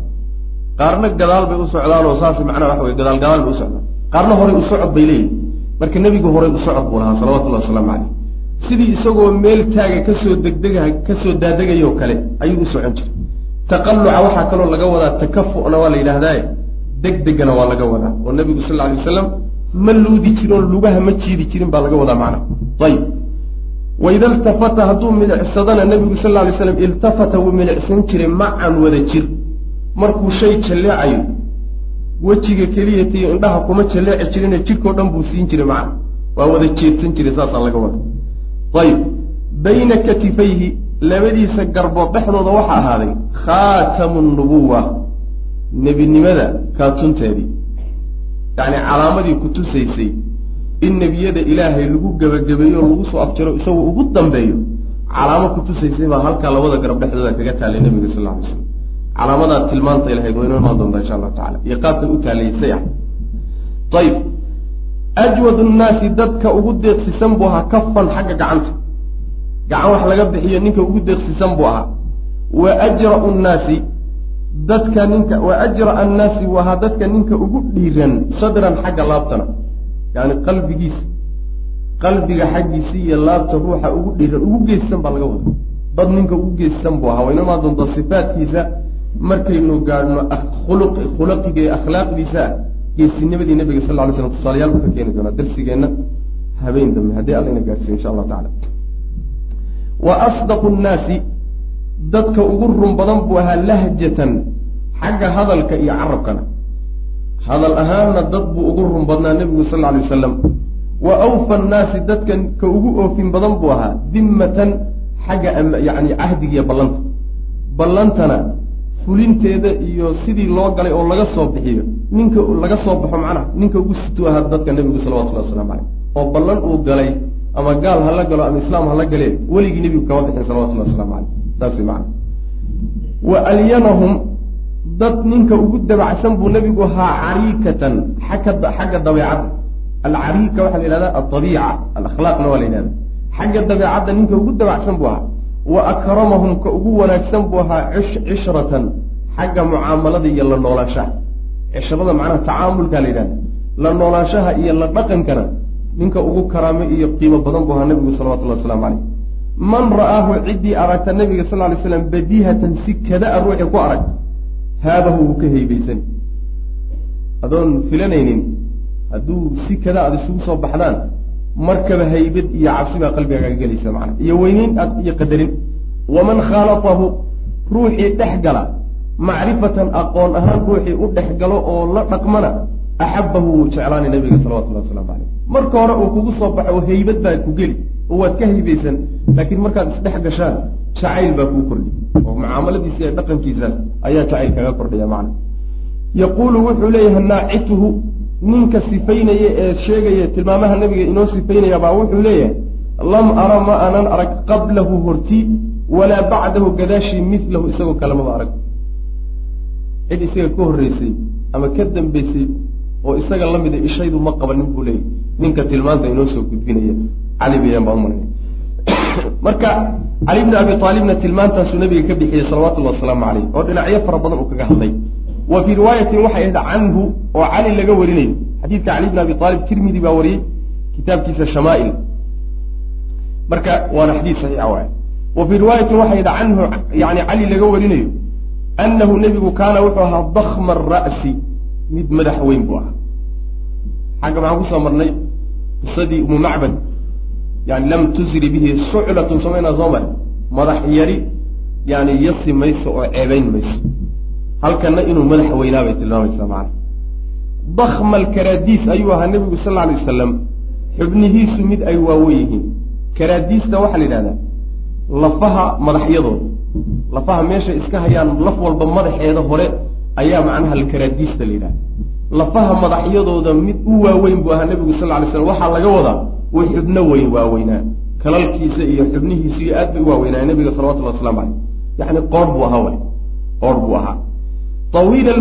qaarna gadaal bay u socdaan oo saas macnaha waxa wey gadaal gadaal bay u socdaan qaarna horay u socod bay leeyihiin marka nebigu horay u socod buu lahaa salawatullahi wasalaamu caleyh sidii isagoo meel taaga ka soo degdega ka soo daadegayoo kale ayuu u socon jiray. Taqalluca waxaa kaloo laga wadaa takafu'na waa la yidhahdaaye degdegana waa laga wadaa. Oo nebigu sal alay wasalam ma luudi jirin lugaha ma jiidi jirin baa laga wadaa macnaha ayib waida iltafata hadduu milicsadana nebigu sal lla alay slam iltafata wuu milicsan jiray macan wada jir markuu shay jalleecayo wejiga keliyata iyo indhaha kuma jalleeci jirine jidhkao dhan buu siin jiray macna. Waa wada jeedsan jiray saasaa laga wada ayib. Bayna katifayhi labadiisa garbood dhexdooda waxaa ahaaday khaatamu nubuwa nebinimada kaatunteedii. Yacni calaamadii ku tusaysay in nebiyada ilaahay lagu gebagabeeyo o lagu soo afjaro isagoo ugu dambeeyo calaamo ku tusaysay baa halkaa labada garab dhexdooda kaga taalay nebiga sal lla alay slam calaamadaad tilmaantay lahayd waa inoo imaan doontaa insha allahu tacala iyo qaabkay u taalaysay ah. Ayib ajwad nnaasi dadka ugu deeqsisan buu ahaa kafan xagga gacanta. Gacan wax laga bixiyo ninka ugu deeqsisan buu ahaa. Wa ajra'u nnaasi dadka ninka wa ajra'a annaasi buu ahaa dadka ninka ugu dhiiran sadran xagga laabtana. Yani qalbigiisa qalbiga xaggiisa iyo laabta ruuxa ugu dhiiran ugu geesisan baa laga wada dad ninka ugu geesisan buu ahaa wayna imaan doontaa sifaadkiisa markaynu gaadhno khuluq khulaqiga iyo akhlaaqdiisa ah geesinimadii nabiga sal ly slam tusaalayaal buu ka keeni doonaa darsigeenna habeen dambe haddii alla ina gaarsiyo insha allahu tacala wa asdaqu nnaasi dadka ugu run badan buu ahaa lahjatan xagga hadalka iyo carabkana. Hadal ahaanna dad buu ugu run badnaa nebigu sal alay wasalam wa awfa annaasi dadka ka ugu oofin badan buu ahaa dimmatan xagga yani cahdiga iyo ballanta. Ballantana fulinteeda iyo sidii loo galay oo laga soo bixiyo. Ninka laga soo baxo macnaha ninka ugu situ ahaa dadka nebigu salawatullahi waslamu caleyh oo ballan uu galay ama gaal hala galo ama islaam hala galee weligii nebigu kama bixin salawatullahi waslamu caleyh saas macana wa alyanahum dad ninka ugu dabacsan buu nebigu ahaa cariikatan xagga xagga dabeecadda. Alcariika waxaa la yidhahda aldabiica alakhlaaqna waa la yidhahda xagga dabeecadda ninka ugu dabacsan buu ahaa wa akramahum ka ugu wanaagsan buu ahaa cish cishratan xagga mucaamalada iyo la noolaanshaha. Cishrada macnaha tacaamulkaa la yidhahda la noolaanshaha iyo la dhaqankana ninka ugu karaamo iyo qiimo badan buu ahaa nebigu salawatullahi waslamu caleyh man ra'aahu ciddii aragta nebiga sal ly slam badiihatan si kada-a ruuxii ku arag haabahu wuu ka heybaysan adoon filanaynin hadduu si kada aad isugu soo baxdaan markaba haybad iyo cabsi baa qalbigaaga gelaysa macana iyo weyneyn aad iyo qadarin. Waman khaalatahu ruuxii dhex gala. Macrifatan aqoon ahaan ruuxii u dhex galo oo la dhaqmana axabahu wuu jeclaanay nabiga salawatullahi waslamu caleyh marka hore uu kugu soo baxo haybad baa ku geli. Oo waad ka haybaysan laakiin markaad isdhex gashaan jacayl baa kuu kordhi. Oo mucaamaladiisa iyo dhaqankiisaas ayaa jacayl kaga kordhaya macna. Yaquulu wuxuu leeyahay naacituhu ninka sifaynaya ee sheegaya tilmaamaha nabiga inoo sifaynaya baa wuxuu leeyahay lam ara ma aanan arag qablahu horti walaa bacdahu gadaashii milahu isagoo kalemaba arag. Cid isaga ka horreysay ama ka dambeysay oo isaga la mida ishaydu ma qabanin buu leeyahy ninka tilmaanta inoo soo gudbinaya cali bayaan baa umalay marka cali bni abi aalibna tilmaantaasuu nabiga ka bixiyey salawatullahi wasalaamu caleyh oo dhinacyo fara badan uu kaga hadlay wa fii riwaayatin waxay ahayd canhu oo cali laga warinayo xadiidka cali bni abi aalib tirmidi baa wariyey kitaabkiisa shamaail. Marka waana xadiid saxiixa waay wa fii riwaayatin waxay ahayd canhu yani cali laga warinayo annahu nebigu kaana wuxuu ahaa dakma ara'si mid madax weyn buu ahaa. Xagga maxaan ku soo marnay? Qisadii umu macbad yani lam tusri bihi suclatun samaynaa soo mare madax yari yani yasi mayso oo ceebayn mayso halkanna inuu madax weynaa bay tilmaamaysaa macana dakma alkaraadiis ayuu ahaa nebigu sal alla alay wasalam xubnihiisu mid ay waawen yihiin. Karaadiista waxaa la yidhahdaa lafaha madaxyadooda lafaha meeshay iska hayaan laf walba madaxeeda hore ayaa macnaha alkaraadiista la yidhahda lafaha madaxyadooda mid u waaweyn buu ahaa nebigu sal ly slam waxaa laga wadaa way xubno weyn waaweynaa. Kalalkiisa iyo xubnihiisa iyo aad bay waaweynaa nebiga salawatullah waslamu caleyh yani qoor buu ahaa way. Qoor buu ahaa tawiila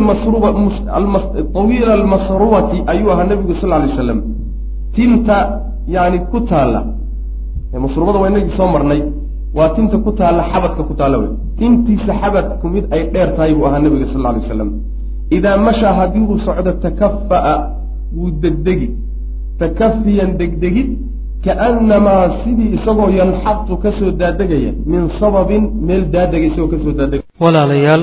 almasrubati ayuu ahaa nebigu sal lay slam tinta yani ku taalla masrubada waa inagii soo marnay waa tinta ku taalla xabadka ku taalla wey tintiisa xabadku mid ay dheer tahay buu ahaa nebiga sal lay wasalam idaa mashaa haddii uu socdo takafa'a wuu degdegi takafiyan degdegid kaannamaa sidii isagoo yanxatu ka soo daadegaya min sababin meel daadega isagoo ka soo walaalayaal